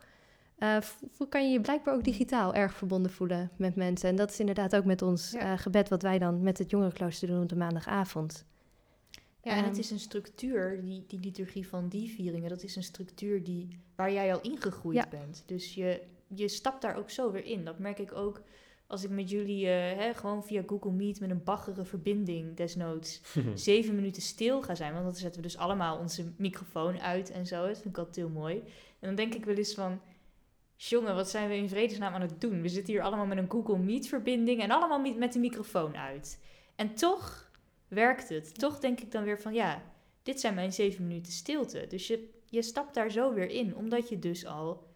uh, kan je je blijkbaar ook digitaal erg verbonden voelen met mensen. En dat is inderdaad ook met ons uh, gebed wat wij dan met het jongerenklooster doen op de maandagavond. Ja, en het is een structuur, die, die liturgie van die vieringen, dat is een structuur die, waar jij al ingegroeid bent. Dus je, je stapt daar ook zo weer in. Dat merk ik ook als ik met jullie uh, hè, gewoon via Google Meet met een baggere verbinding desnoods zeven minuten stil ga zijn. Want dan zetten we dus allemaal onze microfoon uit en zo. Dat vind ik altijd heel mooi. En dan denk ik wel eens van, jongen, wat zijn we in vredesnaam aan het doen? We zitten hier allemaal met een Google Meet verbinding en allemaal met de microfoon uit. En toch werkt het. Toch denk ik dan weer van, ja, dit zijn mijn zeven minuten stilte. Dus je, je stapt daar zo weer in, omdat je dus al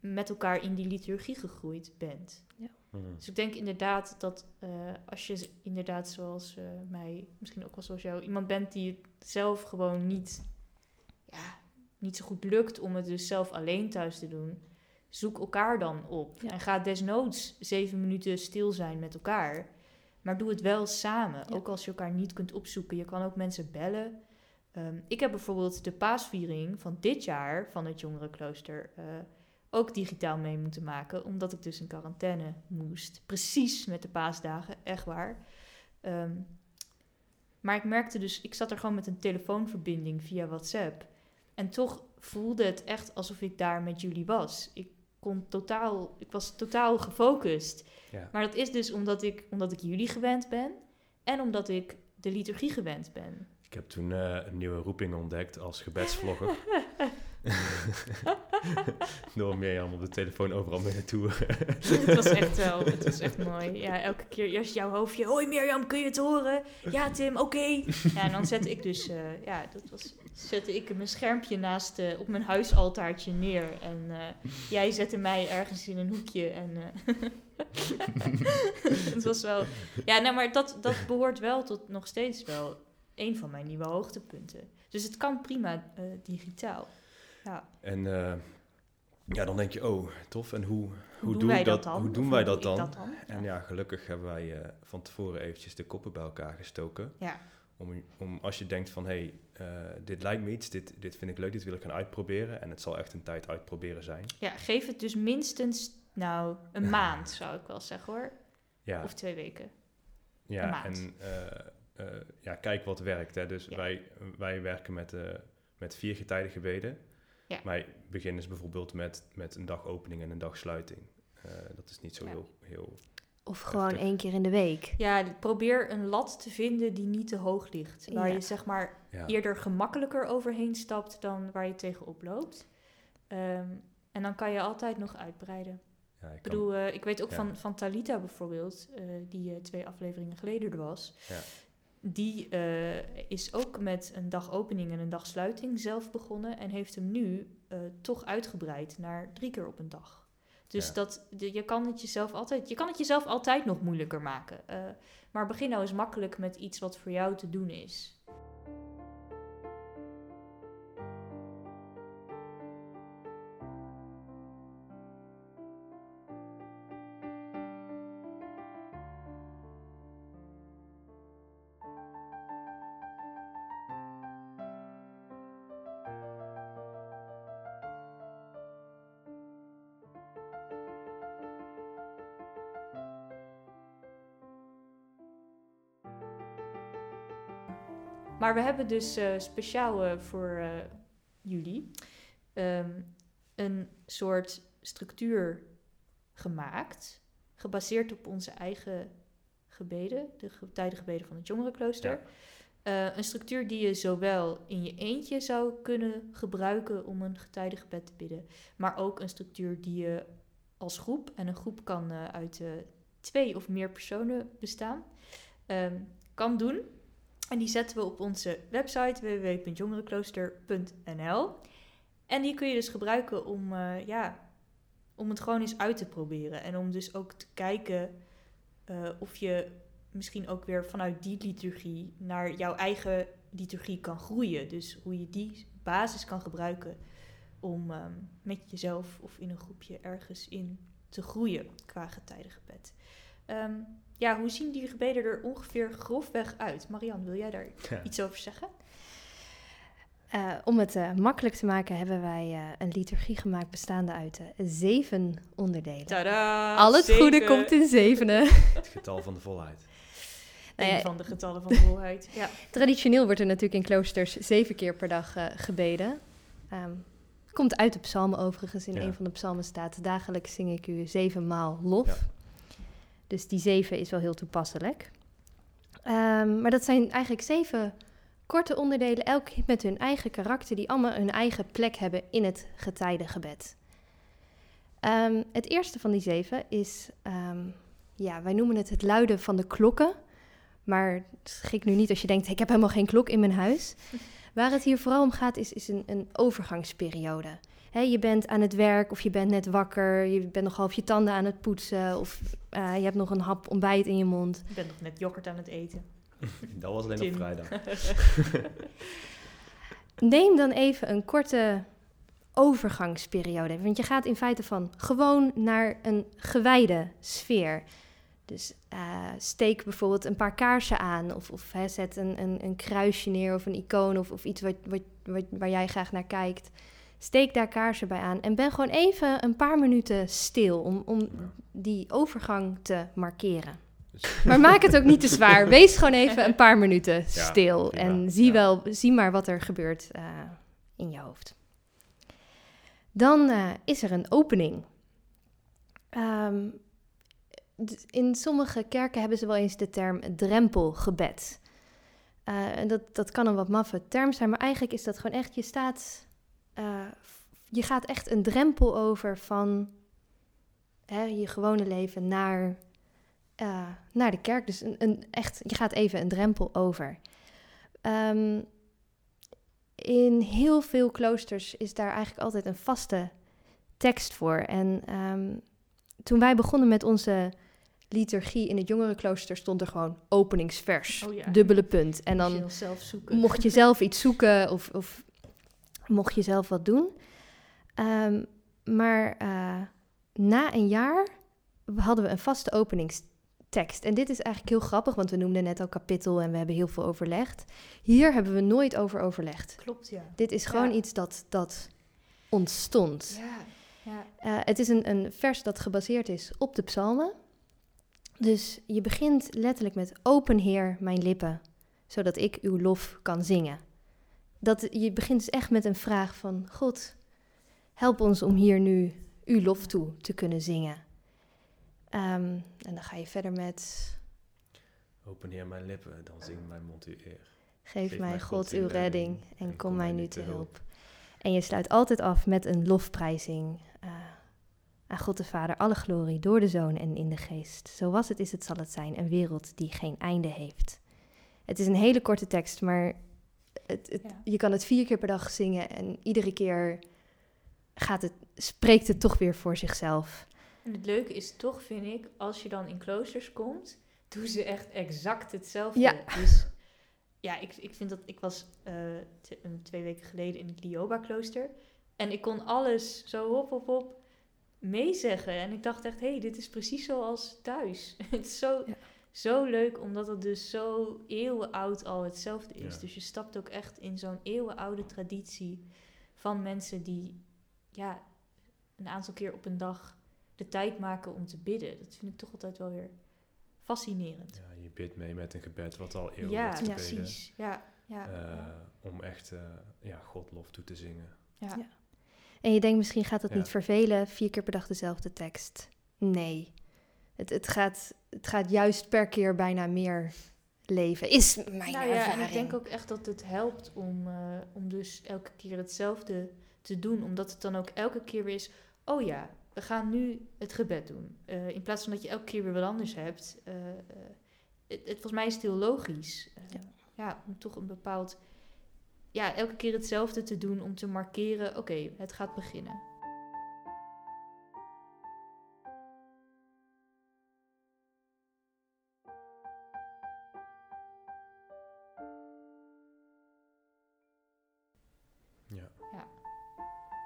met elkaar in die liturgie gegroeid bent. Ja. Mhm. Dus ik denk inderdaad dat uh, als je inderdaad zoals uh, mij, misschien ook wel zoals jou, iemand bent die het zelf gewoon niet, ja, niet zo goed lukt om het dus zelf alleen thuis te doen, zoek elkaar dan op. En ga desnoods zeven minuten stil zijn met elkaar. Maar doe het wel samen. Ook als je elkaar niet kunt opzoeken. Je kan ook mensen bellen. Um, ik heb bijvoorbeeld de paasviering van dit jaar van het jongerenklooster uh, ook digitaal mee moeten maken. Omdat ik dus in quarantaine moest. Precies met de paasdagen, echt waar. Um, maar ik merkte dus, ik zat er gewoon met een telefoonverbinding via WhatsApp. En toch voelde het echt alsof ik daar met jullie was. Ik kon totaal, ik was totaal gefocust. Ja. Maar dat is dus omdat ik, omdat ik jullie gewend ben en omdat ik de liturgie gewend ben. Ik heb toen uh, een nieuwe roeping ontdekt als gebedsvlogger. Door Mirjam op de telefoon overal mee naartoe. het was echt wel, het was echt mooi. Ja, elke keer eerst jouw hoofdje. Hoi Mirjam, kun je het horen? Ja Tim, oké. Ja, en dan zette ik dus, uh, ja, dat was, zette ik mijn schermpje naast, uh, op mijn huisaltaartje neer. En uh, jij zette mij ergens in een hoekje en... het was wel... Ja, nou, maar dat, dat behoort wel tot nog steeds wel een van mijn nieuwe hoogtepunten. Dus het kan prima digitaal. Ja. En uh, ja, dan denk je, oh, tof. En hoe, hoe, doen, wij dat, dan? Hoe doen wij dat dan? En ja, gelukkig hebben wij uh, van tevoren eventjes de koppen bij elkaar gestoken. Ja. Om, om als je denkt van, hé, hey, uh, dit lijkt me iets, dit, dit vind ik leuk, dit wil ik gaan uitproberen. En het zal echt een tijd uitproberen zijn. Ja, geef het dus minstens, nou, een maand zou ik wel zeggen hoor. Ja. Of twee weken. Ja, en ja, kijk wat werkt. Hè. Dus wij, wij werken met, met vier getijden gebeden. Ja. Maar begin is bijvoorbeeld met, met een dag opening en een dag sluiting. Uh, dat is niet zo heel, heel... Of gewoon één keer in de week. Ja, probeer een lat te vinden die niet te hoog ligt. Waar je zeg maar eerder gemakkelijker overheen stapt dan waar je tegenop loopt. Um, en dan kan je altijd nog uitbreiden. Ja, ik, bedoel, uh, ik weet ook van, van Talita bijvoorbeeld, uh, die twee afleveringen geleden er was. Ja die uh, is ook met een dag opening en een dag sluiting zelf begonnen en heeft hem nu uh, toch uitgebreid naar drie keer op een dag. Dus ja. dat, de, je, kan het jezelf altijd, je kan het jezelf altijd nog moeilijker maken. Uh, maar begin nou eens makkelijk met iets wat voor jou te doen is. Maar we hebben dus uh, speciaal uh, voor uh, jullie um, een soort structuur gemaakt, gebaseerd op onze eigen gebeden, de tijdengebeden van het jongerenklooster. Ja. een structuur die je zowel in je eentje zou kunnen gebruiken om een getijdengebed te bidden, maar ook een structuur die je als groep, en een groep kan uit twee of meer personen bestaan, um, kan doen. En die zetten we op onze website www.jongerenklooster.nl. En die kun je dus gebruiken om, uh, ja, om het gewoon eens uit te proberen. En om dus ook te kijken uh, of je misschien ook weer vanuit die liturgie naar jouw eigen liturgie kan groeien. Dus hoe je die basis kan gebruiken om um, met jezelf of in een groepje ergens in te groeien qua getijdengebed. Ehm, ja, hoe zien die gebeden er ongeveer grofweg uit? Marianne, wil jij daar Ja. iets over zeggen? Eh, om het eh, makkelijk te maken hebben wij eh, een liturgie gemaakt bestaande uit zeven onderdelen. Tada! Al het goede komt in zevenen. Het getal van de volheid. Nou ja, Een van de getallen van volheid. Ja. Traditioneel wordt er natuurlijk in kloosters zeven keer per dag eh, gebeden. Ehm, komt uit de psalmen overigens. In Ja. een van de psalmen staat... dagelijks zing ik u zevenmaal lof. Dus die zeven is wel heel toepasselijk. Ehm, maar dat zijn eigenlijk zeven korte onderdelen... elk met hun eigen karakter... die allemaal hun eigen plek hebben in het getijdengebed. Ehm, het eerste van die zeven is... ehm, ja, wij noemen het het luiden van de klokken... Maar schik nu niet als je denkt, ik heb helemaal geen klok in mijn huis. Waar het hier vooral om gaat, is, is een, een overgangsperiode. Hè, je bent aan het werk of je bent net wakker, je bent nog half je tanden aan het poetsen... of eh, je hebt nog een hap ontbijt in je mond. Ik ben nog net yoghurt aan het eten. Dat was alleen Tim. op vrijdag. Neem dan even een korte overgangsperiode. Want je gaat in feite van gewoon naar een gewijde sfeer. Dus eh, steek bijvoorbeeld een paar kaarsen aan. Of, of hè, zet een, een, een kruisje neer of een icoon of, of iets wat, wat, wat, waar jij graag naar kijkt. Steek daar kaarsen bij aan. En ben gewoon even een paar minuten stil om, om die overgang te markeren. Dus- Maar maak het ook niet te zwaar. Wees gewoon even een paar minuten stil. en zie, wel, zie maar wat er gebeurt eh, in je hoofd. Dan eh, is er een opening. Ehm, in sommige kerken hebben ze wel eens de term drempelgebed. En dat, dat kan een wat maffe term zijn, maar eigenlijk is dat gewoon echt, je staat, eh, je gaat echt een drempel over van hè, je gewone leven naar eh, naar de kerk. Dus een, een echt, je gaat even een drempel over. Ehm, in heel veel kloosters is daar eigenlijk altijd een vaste tekst voor. En ehm, toen wij begonnen met onze liturgie in het jongerenklooster stond er gewoon openingsvers, Oh ja. dubbele punt. En dan mocht je zelf iets zoeken of, of mocht je zelf wat doen. Ehm, maar eh, na een jaar hadden we een vaste openingstekst. En dit is eigenlijk heel grappig, want we noemden net al kapittel en we hebben heel veel overlegd. Hier hebben we nooit over overlegd. Klopt, ja. Dit is gewoon Ja. iets dat, dat ontstond. Ja, ja. Eh, het is een, een vers dat gebaseerd is op de psalmen. Dus je begint letterlijk met open Heer mijn lippen, zodat ik uw lof kan zingen. Dat, je begint dus echt met een vraag van God, help ons om hier nu uw lof toe te kunnen zingen. Ehm, en dan ga je verder met, Open Heer mijn lippen, dan zingt mijn mond u eer. geef, mij God uw redding en kom mij nu te hulp. En je sluit altijd af met een lofprijzing. eh, aan God de Vader alle glorie door de Zoon en in de Geest. Zo was het, is het, zal het zijn. Een wereld die geen einde heeft. Het is een hele korte tekst, maar het, het- Ja. je kan het vier keer per dag zingen. En iedere keer gaat het, spreekt het toch weer voor zichzelf. En het leuke is toch, vind ik, als je dan in kloosters komt, doen ze echt exact hetzelfde. Ja. Dus ja, ik, ik vind dat ik was eh, twee weken geleden in het Lioba-klooster. En ik kon alles zo hop, hop, hop meezeggen. En ik dacht echt, hé, hey, dit is precies zoals thuis. het is zo, Ja. Zo leuk, omdat het dus zo eeuwenoud al hetzelfde is. Ja. Dus je stapt ook echt in zo'n eeuwenoude traditie van mensen die ja, een aantal keer op een dag de tijd maken om te bidden. Dat vind ik toch altijd wel weer fascinerend. Ja, je bidt mee met een gebed wat al eeuwen Ja, wordt gebeden. precies. Ja, ja, eh, ja. om echt eh, ja, God lof toe te zingen. ja. ja. En je denkt misschien gaat dat Ja. niet vervelen, vier keer per dag dezelfde tekst. Nee, het, het, gaat, het gaat juist per keer bijna meer leven, is mijn Nou ja, ervaring. en ik denk ook echt dat het helpt om, eh, om dus elke keer hetzelfde te doen. Omdat het dan ook elke keer weer is, oh ja, we gaan nu het gebed doen. Eh, in plaats van dat je elke keer weer wat anders hebt. eh, het, het, volgens mij is het heel logisch. Ja. ja. om toch een bepaald... Ja, elke keer hetzelfde te doen om te markeren, oké, het gaat beginnen.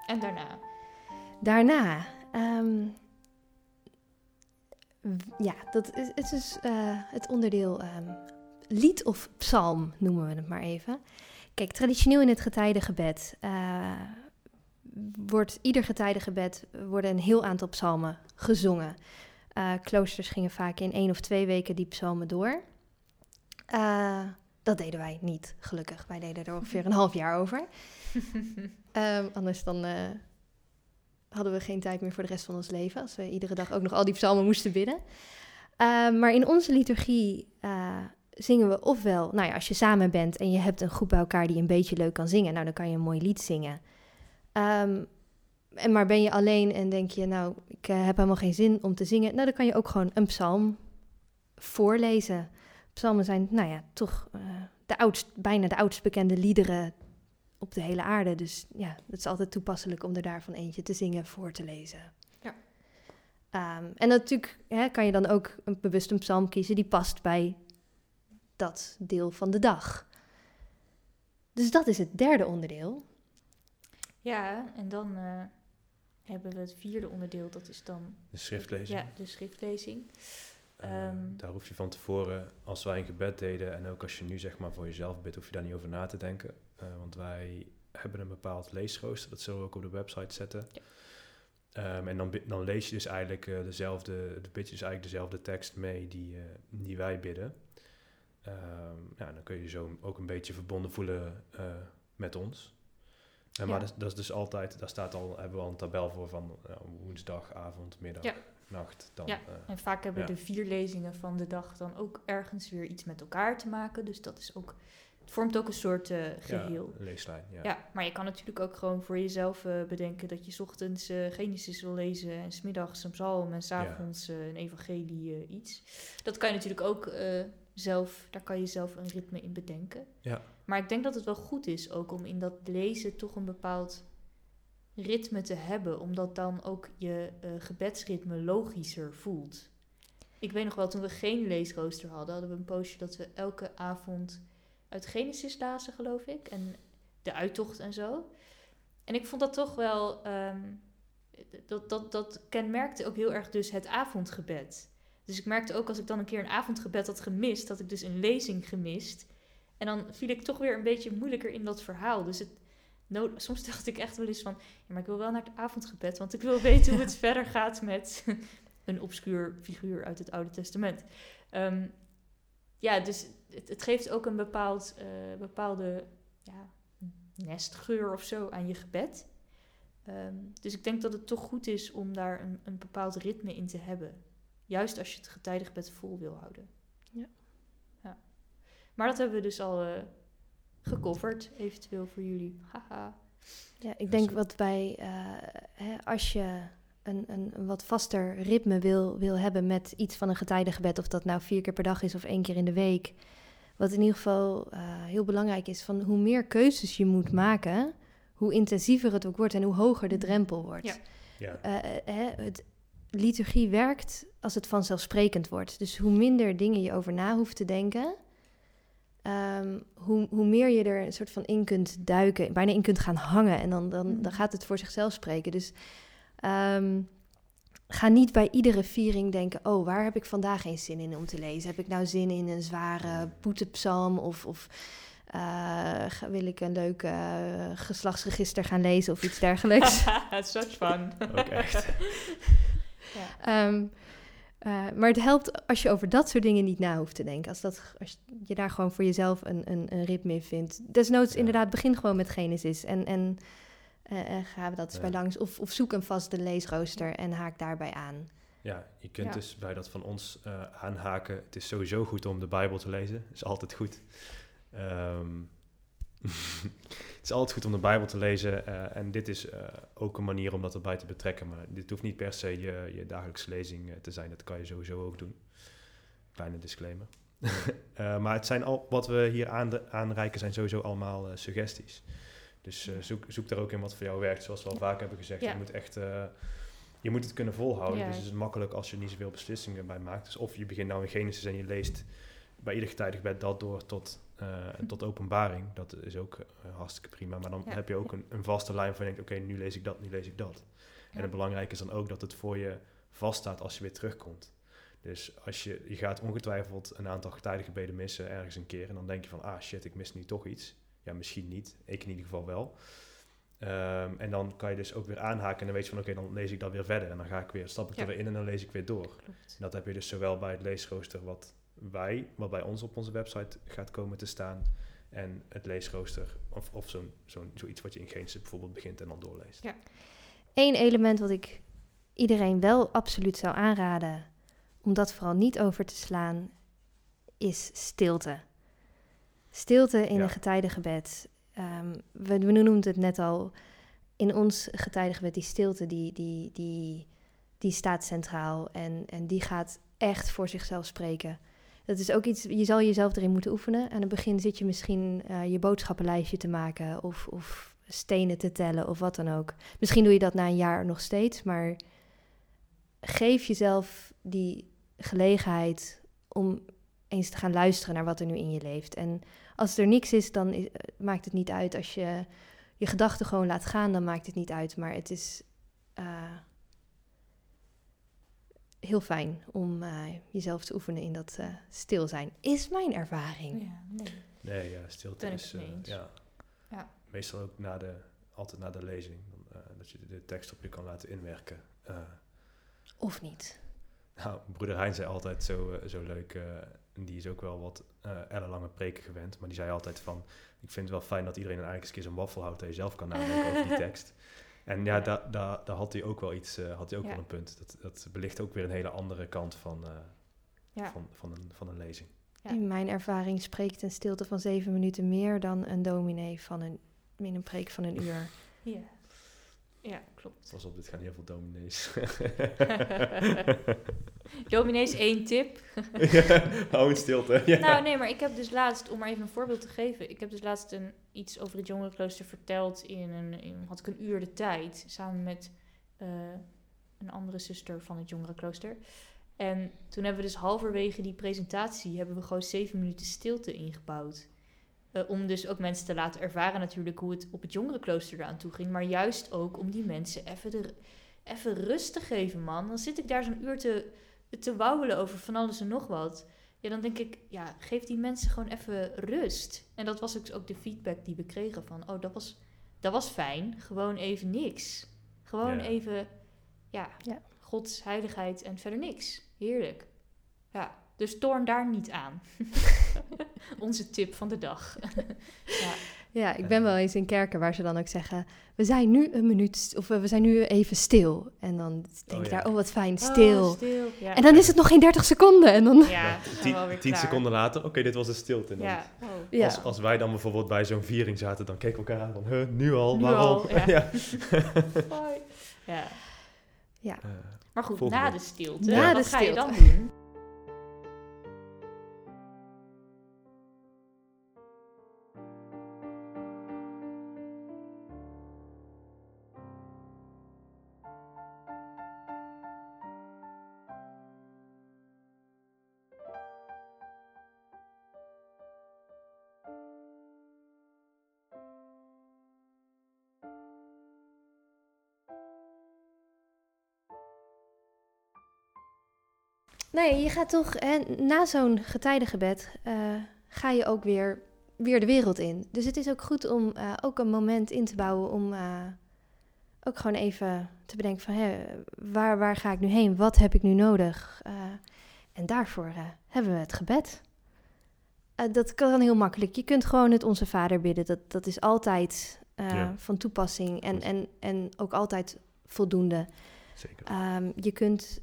En daarna. Daarna, ehm, Ja, dat is, het is eh, het onderdeel ehm, lied of psalm, noemen we het maar even. Kijk, traditioneel in het getijdengebed uh, wordt ieder getijdengebed worden een heel aantal psalmen gezongen. Uh, kloosters gingen vaak in één of twee weken die psalmen door. Dat deden wij niet, gelukkig. Wij deden er ongeveer een half jaar over. um, anders dan hadden we geen tijd meer voor de rest van ons leven. Als we iedere dag ook nog al die psalmen moesten bidden. Uh, maar in onze liturgie uh, zingen we ofwel, nou ja, als je samen bent en je hebt een groep bij elkaar die een beetje leuk kan zingen, nou dan kan je een mooi lied zingen. Um, en maar ben je alleen en denk je, nou, ik uh, heb helemaal geen zin om te zingen, nou dan kan je ook gewoon een psalm voorlezen. Psalmen zijn, nou ja, toch de oudst, bijna de oudst bekende liederen op de hele aarde. Dus ja, het is altijd toepasselijk om er daarvan eentje te zingen, voor te lezen. Ja. Um, en natuurlijk hè, kan je dan ook een bewust een psalm kiezen die past bij dat deel van de dag. Dus dat is het derde onderdeel. Ja, en dan uh, hebben we het vierde onderdeel, dat is dan... De schriftlezing. Ja, de schriftlezing. Uh, um, daar hoef je van tevoren, als wij een gebed deden en ook als je nu zeg maar voor jezelf bidt, hoef je daar niet over na te denken. Uh, want wij hebben een bepaald leesrooster, dat zullen we ook op de website zetten. Ja. Um, en dan, dan lees je dus eigenlijk uh, dezelfde, de bid je dus eigenlijk dezelfde tekst mee die, die wij bidden. Um, ja, dan kun je je zo ook een beetje verbonden voelen met ons. Ja. Maar dat, dat, is dus altijd, daar staat al, hebben we al een tabel voor van woensdag, avond, middag. Ja nacht. Dan, ja, en vaak hebben de vier lezingen van de dag dan ook ergens weer iets met elkaar te maken. Dus dat is ook, het vormt ook een soort uh, geheel. Ja, leeslijn, ja. ja. maar je kan natuurlijk ook gewoon voor jezelf uh, bedenken dat je ochtends Genesis wil lezen en smiddags een psalm en s'avonds een evangelie iets. Dat kan je natuurlijk ook zelf, daar kan je zelf een ritme in bedenken. Ja. Maar ik denk dat het wel goed is ook om in dat lezen toch een bepaald ritme te hebben, omdat dan ook je uh, gebedsritme logischer voelt. Ik weet nog wel, toen we geen leesrooster hadden, hadden we een poosje dat we elke avond uit Genesis lazen, geloof ik. En de uittocht en zo. En ik vond dat toch wel. Um, dat, dat, dat kenmerkte ook heel erg dus het avondgebed. Dus ik merkte ook als ik dan een keer een avondgebed had gemist, dat ik dus een lezing gemist. En dan viel ik toch weer een beetje moeilijker in dat verhaal. Dus het, soms dacht ik echt wel eens van, ja, maar ik wil wel naar het avondgebed, want ik wil weten hoe het verder gaat met een obscuur figuur uit het Oude Testament. Um, ja, dus het, het, geeft ook een bepaald, uh, bepaalde ja, nestgeur of zo aan je gebed. Um, dus ik denk dat het toch goed is om daar een, een bepaald ritme in te hebben. Juist als je het getijdengebed vol wil houden. Ja. ja. Maar dat hebben we dus al uh, gecoverd, eventueel voor jullie. Haha. Ja, ik denk wat bij, uh, hè, als je een, een, een, wat vaster ritme wil, wil hebben met iets van een getijdengebed, of dat nou vier keer per dag is of één keer in de week. Wat in ieder geval uh, heel belangrijk is, van hoe meer keuzes je moet maken, hoe intensiever het ook wordt en hoe hoger de drempel wordt. Ja. Ja. Uh, hè, het, liturgie werkt als het vanzelfsprekend wordt. Dus hoe minder dingen je over na hoeft te denken, Um, hoe, hoe meer je er een soort van in kunt duiken, bijna in kunt gaan hangen. En dan, dan, dan mm. gaat het voor zichzelf spreken. Dus um, ga niet bij iedere viering denken: oh, waar heb ik vandaag geen zin in om te lezen? Heb ik nou zin in een zware boetepsalm? Of, of uh, wil ik een leuk uh, geslachtsregister gaan lezen of iets dergelijks? Such fun. Ook echt. ja. Um, uh, maar het helpt als je over dat soort dingen niet na hoeft te denken. Als, dat, als je daar gewoon voor jezelf een, een, een ritme in vindt. Desnoods ja. inderdaad, begin gewoon met Genesis. En, en uh, gaan we dat eens ja. bij langs. Of, of zoek een vaste leesrooster en haak daarbij aan. Ja, je kunt dus bij dat van ons uh, aanhaken. Het is sowieso goed om de Bijbel te lezen. is altijd goed. Um, het is altijd goed om de Bijbel te lezen. Uh, en dit is uh, ook een manier om dat erbij te betrekken. Maar dit hoeft niet per se je, je dagelijkse lezing uh, te zijn. Dat kan je sowieso ook doen. Kleine disclaimer. maar het zijn al, wat we hier aan, aanreiken zijn sowieso allemaal suggesties. Dus zoek, zoek daar ook in wat voor jou werkt. Zoals we al vaak hebben gezegd. Ja. Je moet echt je moet het kunnen volhouden. Ja. Dus het is makkelijk als je niet zoveel beslissingen bij maakt. Dus of je begint nou in Genesis en je leest bij ieder getijdig bed dat door tot tot openbaring. Dat is ook uh, hartstikke prima. Maar dan ja. heb je ook een, een, vaste lijn van je denkt, oké, okay, nu lees ik dat, nu lees ik dat. En het belangrijke is dan ook dat het voor je vaststaat als je weer terugkomt. Dus als je, je gaat ongetwijfeld een aantal getijdengebeden missen ergens een keer. En dan denk je van, ah shit, ik mis nu toch iets. Ja, misschien niet. Ik in ieder geval wel. Ehm, en dan kan je dus ook weer aanhaken en dan weet je van oké, dan lees ik dat weer verder. En dan ga ik weer, stap ik Ja. er weer in en dan lees ik weer door. Klopt. En dat heb je dus zowel bij het leesrooster wat wij, wat bij ons op onze website gaat komen te staan. En het leesrooster, of, of zo'n, zo'n, zoiets wat je in Genesis bijvoorbeeld begint en dan doorleest. Ja. Eén element wat ik iedereen wel absoluut zou aanraden om dat vooral niet over te slaan, is stilte. Stilte in Ja. een getijdengebed. Ehm, we, we noemden het net al. In ons getijdengebed, die stilte, die, die, die, die staat centraal. En, en die gaat echt voor zichzelf spreken. Dat is ook iets, je zal jezelf erin moeten oefenen. Aan het begin zit je misschien eh, je boodschappenlijstje te maken of, of stenen te tellen of wat dan ook. Misschien doe je dat na een jaar nog steeds, maar geef jezelf die gelegenheid om eens te gaan luisteren naar wat er nu in je leeft. En als er niks is, dan maakt het niet uit. Als je je gedachten gewoon laat gaan, dan maakt het niet uit. Maar het is eh, heel fijn om eh, jezelf te oefenen in dat eh, stil zijn. Is mijn ervaring. Ja, nee. Nee, ja, stilte is... eh, ja. Ja. Meestal ook na de, altijd na de lezing. dan, eh, dat je de, de tekst op je kan laten inwerken. Eh, Of niet. Nou, broeder Hein zei altijd zo, zo leuk, eh, en die is ook wel wat eh ellenlange preken gewend, maar die zei altijd van, ik vind het wel fijn dat iedereen eigenlijk eens een keer zo'n waffel houdt dat je zelf kan nadenken over die tekst. En ja, Ja. daar had hij ook wel iets, eh, had hij ook Ja. wel een punt. Dat, dat belicht ook weer een hele andere kant van, eh, Ja. van, van, een, van een lezing. Ja. In mijn ervaring spreekt een stilte van zeven minuten meer dan een dominee van een, in een preek van een uur. Ja. Ja, klopt. Pas op, dit gaan heel veel dominees. Dominees één tip. Hou in stilte. Ja. Nou, nee, maar ik heb dus laatst, om maar even een voorbeeld te geven, ik heb dus laatst een, iets over het jongerenklooster verteld in een, in, had ik een uur de tijd, samen met eh, een andere zuster van het jongerenklooster. En toen hebben we dus halverwege die presentatie, hebben we gewoon zeven minuten stilte ingebouwd. Eh, om dus ook mensen te laten ervaren natuurlijk hoe het op het jongerenklooster eraan toe ging. Maar juist ook om die mensen even, de, even rust te geven, man. Dan zit ik daar zo'n uur te, te wauwelen over van alles en nog wat. Ja, dan denk ik, ja, geef die mensen gewoon even rust. En dat was ook, ook de feedback die we kregen van, oh, dat was, dat was fijn. Gewoon even niks. Gewoon even, ja, Ja. Gods heiligheid en verder niks. Heerlijk. Ja, dus toorn daar niet aan. Onze tip van de dag. ja. Ja, ik ben wel eens in kerken waar ze dan ook zeggen: We zijn nu een minuut, of eh, we zijn nu even stil. En dan denk Oh, ik ja. daar: Oh, wat fijn, stil. Oh, stil. Ja. En dan is het nog geen 30 seconden. En dan, ja, Ja, dan tien, wel weer tien klaar. seconden later, oké, dit was de stilte. En dan- Ja. Oh. ja. Als, als wij dan bijvoorbeeld bij zo'n viering zaten, dan keken we elkaar aan van, huh, nu al, Nu waarom? al, ja. ja. Bye. ja. Ja. Eh, Maar goed, Volgende. na de stilte, wat de ga je dan doen? Nee, je gaat toch, hè, na zo'n getijdengebed, eh, ga je ook weer, weer de wereld in. Dus het is ook goed om eh, ook een moment in te bouwen om eh, ook gewoon even te bedenken van, hè, waar, waar ga ik nu heen? Wat heb ik nu nodig? En daarvoor hebben we het gebed. Dat kan heel makkelijk. Je kunt gewoon het Onze Vader bidden. Dat, dat is altijd Ja. van toepassing en, en, en ook altijd voldoende. zeker. Ehm, je kunt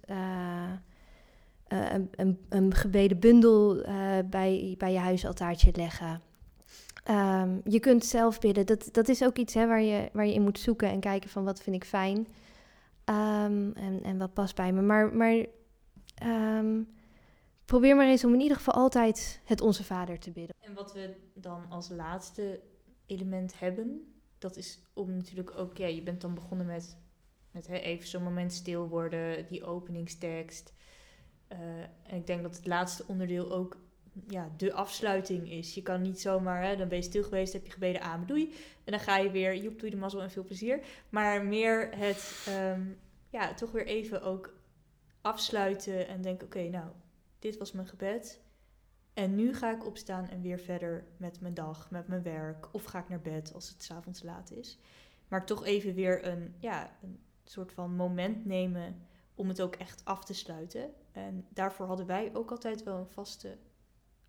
eh, een, een, bundel eh, bij, bij je huisaltaartje leggen. Ehm, je kunt zelf bidden. Dat, dat is ook iets hè, waar, je, waar je in moet zoeken en kijken van wat vind ik fijn. Ehm, en, en wat past bij me. Maar, maar ehm, probeer maar eens om in ieder geval altijd het Onze Vader te bidden. En wat we dan als laatste element hebben, dat is om natuurlijk ook, ja, je bent dan begonnen met, met even zo'n moment stil worden, die openingstekst. Eh, en ik denk dat het laatste onderdeel ook ja, de afsluiting is. Je kan niet zomaar, hè, dan ben je stil geweest, heb je gebeden, amen, doei. En dan ga je weer, joep, doei de mazzel en veel plezier. Maar meer het, ehm, ja, toch weer even ook afsluiten en denk: oké, nou, dit was mijn gebed. En nu ga ik opstaan en weer verder met mijn dag, met mijn werk. Of ga ik naar bed als het s'avonds laat is. Maar toch even weer een, ja, een soort van moment nemen om het ook echt af te sluiten. En daarvoor hadden wij ook altijd wel een vaste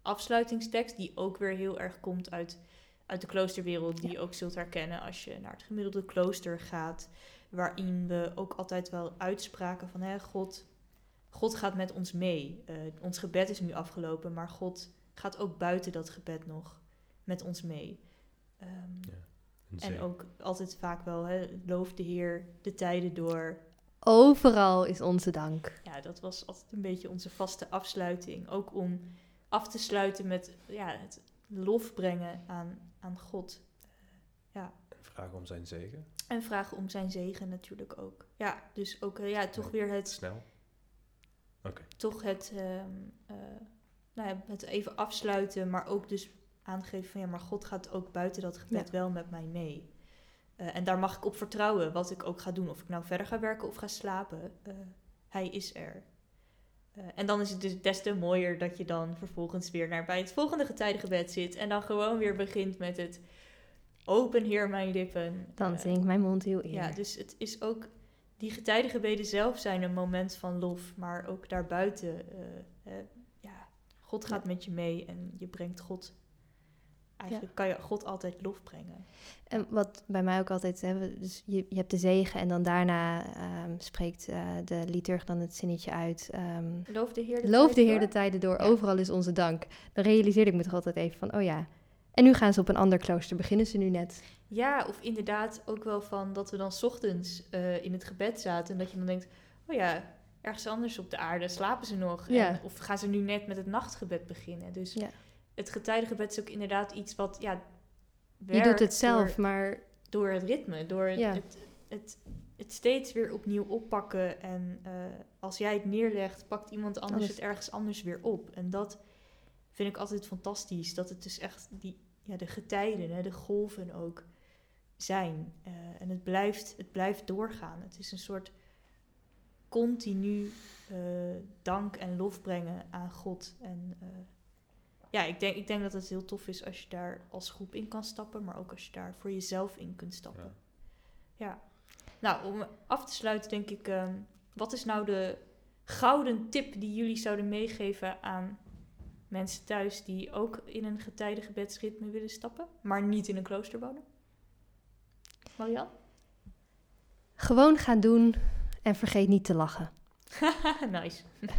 afsluitingstekst, die ook weer heel erg komt uit, uit de kloosterwereld, die je ook zult herkennen als je naar het gemiddelde klooster gaat, waarin we ook altijd wel uitspraken van hè, God, God gaat met ons mee. Uh, ons gebed is nu afgelopen, maar God gaat ook buiten dat gebed nog met ons mee. Um, ja, en ook altijd vaak wel, hè, loof de Heer de tijden door. Overal is onze dank. Ja, dat was altijd een beetje onze vaste afsluiting. Ook om af te sluiten met ja, het lof brengen aan, aan God. Uh, ja. En vragen om zijn zegen. En vragen om zijn zegen natuurlijk ook. Ja, dus ook uh, ja, toch weer het... Snel? Oké. Toch het, uh, nou ja, het even afsluiten, maar ook dus aangeven van ja, maar God gaat ook buiten dat gebed ja. wel met mij mee. En daar mag ik op vertrouwen wat ik ook ga doen. Of ik nou verder ga werken of ga slapen. hij is er. Uh, en dan is het dus des te mooier dat je dan vervolgens weer naar bij het volgende getijdengebed zit. En dan gewoon weer begint met het open heer mijn lippen. Dan zingt mijn mond heel eer. Ja, dus het is ook... Die getijdengebeden zelf zijn een moment van lof. Maar ook daarbuiten... Ja, God gaat met je mee en je brengt God Eigenlijk kan je God altijd lof brengen. En wat bij mij ook altijd, hè, dus je, je hebt de zegen en dan daarna um, spreekt uh, de liturg dan het zinnetje uit. Um, loof de Heer de, loof de, heer de tijden door, ja. overal is onze dank. Dan realiseerde ik me toch altijd even van, oh ja. En nu gaan ze op een ander klooster, beginnen ze nu net. Ja, of inderdaad ook wel van dat we dan ochtends uh, in het gebed zaten en dat je dan denkt, oh ja, ergens anders op de aarde slapen ze nog. Ja. En, of gaan ze nu net met het nachtgebed beginnen. Dus ja het getijdengebed is ook inderdaad iets wat, ja... Je doet het zelf, door, maar... Door het ritme, door het, Ja. het, het, het steeds weer opnieuw oppakken. En eh, als jij het neerlegt, pakt iemand anders het ergens anders weer op. En dat vind ik altijd fantastisch. Dat het dus echt die, ja, de getijden, hè, de golven ook zijn. Eh, en het blijft, het blijft doorgaan. Het is een soort continu eh, dank en lof brengen aan God. En ja, ik denk, ik denk dat het heel tof is als je daar als groep in kan stappen, maar ook als je daar voor jezelf in kunt stappen. Ja. Ja. Nou, om af te sluiten denk ik, ehm, wat is nou de gouden tip die jullie zouden meegeven aan mensen thuis die ook in een getijdengebedsritme willen stappen, maar niet in een klooster wonen? Marianne? Gewoon gaan doen en vergeet niet te lachen. nice.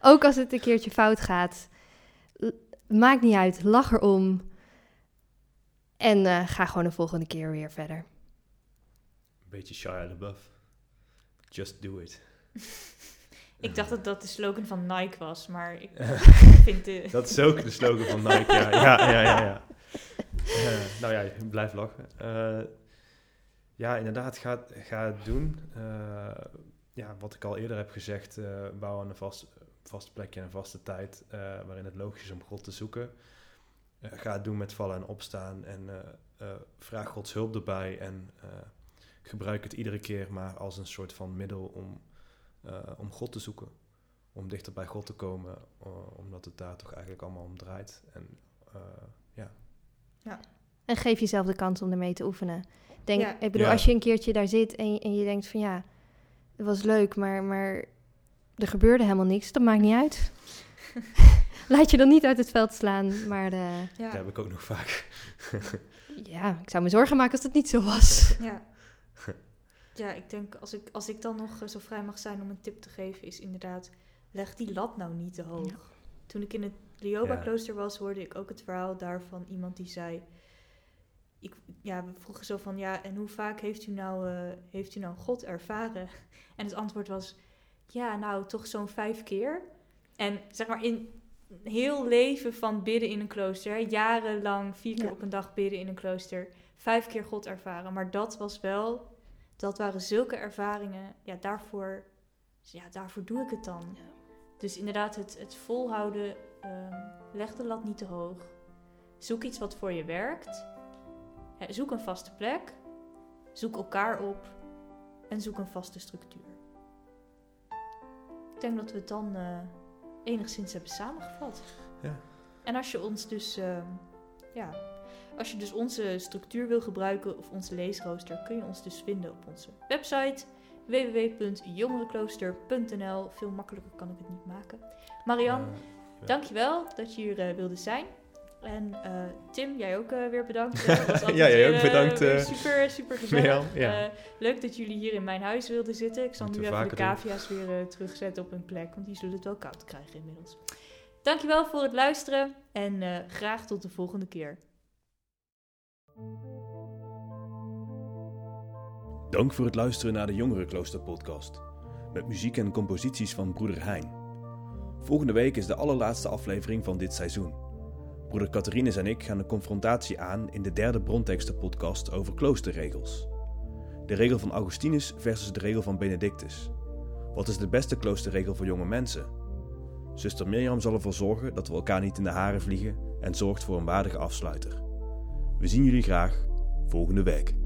Ook als het een keertje fout gaat. Maakt niet uit, lach erom. En eh, ga gewoon de volgende keer weer verder. Een beetje Shia LaBeouf. Just do it. Ik dacht dat dat de slogan van Nike was, maar ik vind de... Dat is ook de slogan van Nike, ja. Ja, ja, ja. ja. Eh, nou ja, blijf lachen. Eh, ja, inderdaad, ga, ga het doen. Eh, ja, wat ik al eerder heb gezegd, eh, bouw aan een vast, vast plekje en een vaste tijd eh, waarin het logisch is om God te zoeken. Eh, ga het doen met vallen en opstaan en eh, eh, vraag Gods hulp erbij en eh, gebruik het iedere keer maar als een soort van middel om, eh, om God te zoeken. Om dichter bij God te komen, omdat het daar toch eigenlijk allemaal om draait. En eh, ja, En geef jezelf de kans om ermee te oefenen. Denk, Ja. Ik bedoel, Ja. als je een keertje daar zit en, je- en je denkt van ja, het was leuk, maar, maar er gebeurde helemaal niks. Dat maakt niet uit. Laat je dan niet uit het veld slaan. Maar eh, dat Ja, heb ik ook nog vaak. ja, ik zou me zorgen maken als dat niet zo was. ja. ja, ik denk als ik, als ik dan nog eh, zo vrij mag zijn om een tip te geven, is inderdaad, leg die lat nou niet te hoog. Ja. Toen ik in het Lioba-klooster was, hoorde ik ook het verhaal daarvan iemand die zei... Ik, ja, we vroegen zo van, ja, en hoe vaak heeft u nou, eh, heeft u nou God ervaren? En het antwoord was, ja, nou, toch zo'n vijf keer. En zeg maar, in heel leven van bidden in een klooster, hè, jarenlang, vier keer Ja. op een dag bidden in een klooster, vijf keer God ervaren. Maar dat was wel, dat waren zulke ervaringen, ja, daarvoor, ja, daarvoor doe ik het dan. Ja. Dus inderdaad, het, het volhouden, ehm, leg de lat niet te hoog. Zoek iets wat voor je werkt. Zoek een vaste plek. Zoek elkaar op. En zoek een vaste structuur. Denk dat we het dan eh, enigszins hebben samengevat. Ja. En als je ons dus, ehm, ja, als je dus onze structuur wil gebruiken of onze leesrooster, kun je ons dus vinden op onze website www.jongerenklooster.nl. Veel makkelijker kan ik het niet maken. Marian, Eh, ja. dankjewel dat je hier eh, wilde zijn. En eh, Tim, jij ook eh, weer bedankt. Ja, jij ook eh, bedankt, super, super gezellig. Ja. Eh, leuk dat jullie hier in mijn huis wilden zitten. Ik zal nu even de doen. cavia's weer terugzetten op hun plek, want die zullen het wel koud krijgen inmiddels. Dankjewel voor het luisteren en eh, graag tot de volgende keer. Dank voor het luisteren naar de Jongerenklooster podcast. Met muziek en composities van broeder Hein. Volgende week is de allerlaatste aflevering van dit seizoen. Broeder Catharines en ik gaan de confrontatie aan in de derde bronteksten podcast over kloosterregels. De regel van Augustinus versus de regel van Benedictus. Wat is de beste kloosterregel voor jonge mensen? Zuster Mirjam zal ervoor zorgen dat we elkaar niet in de haren vliegen en zorgt voor een waardige afsluiter. We zien jullie graag volgende week.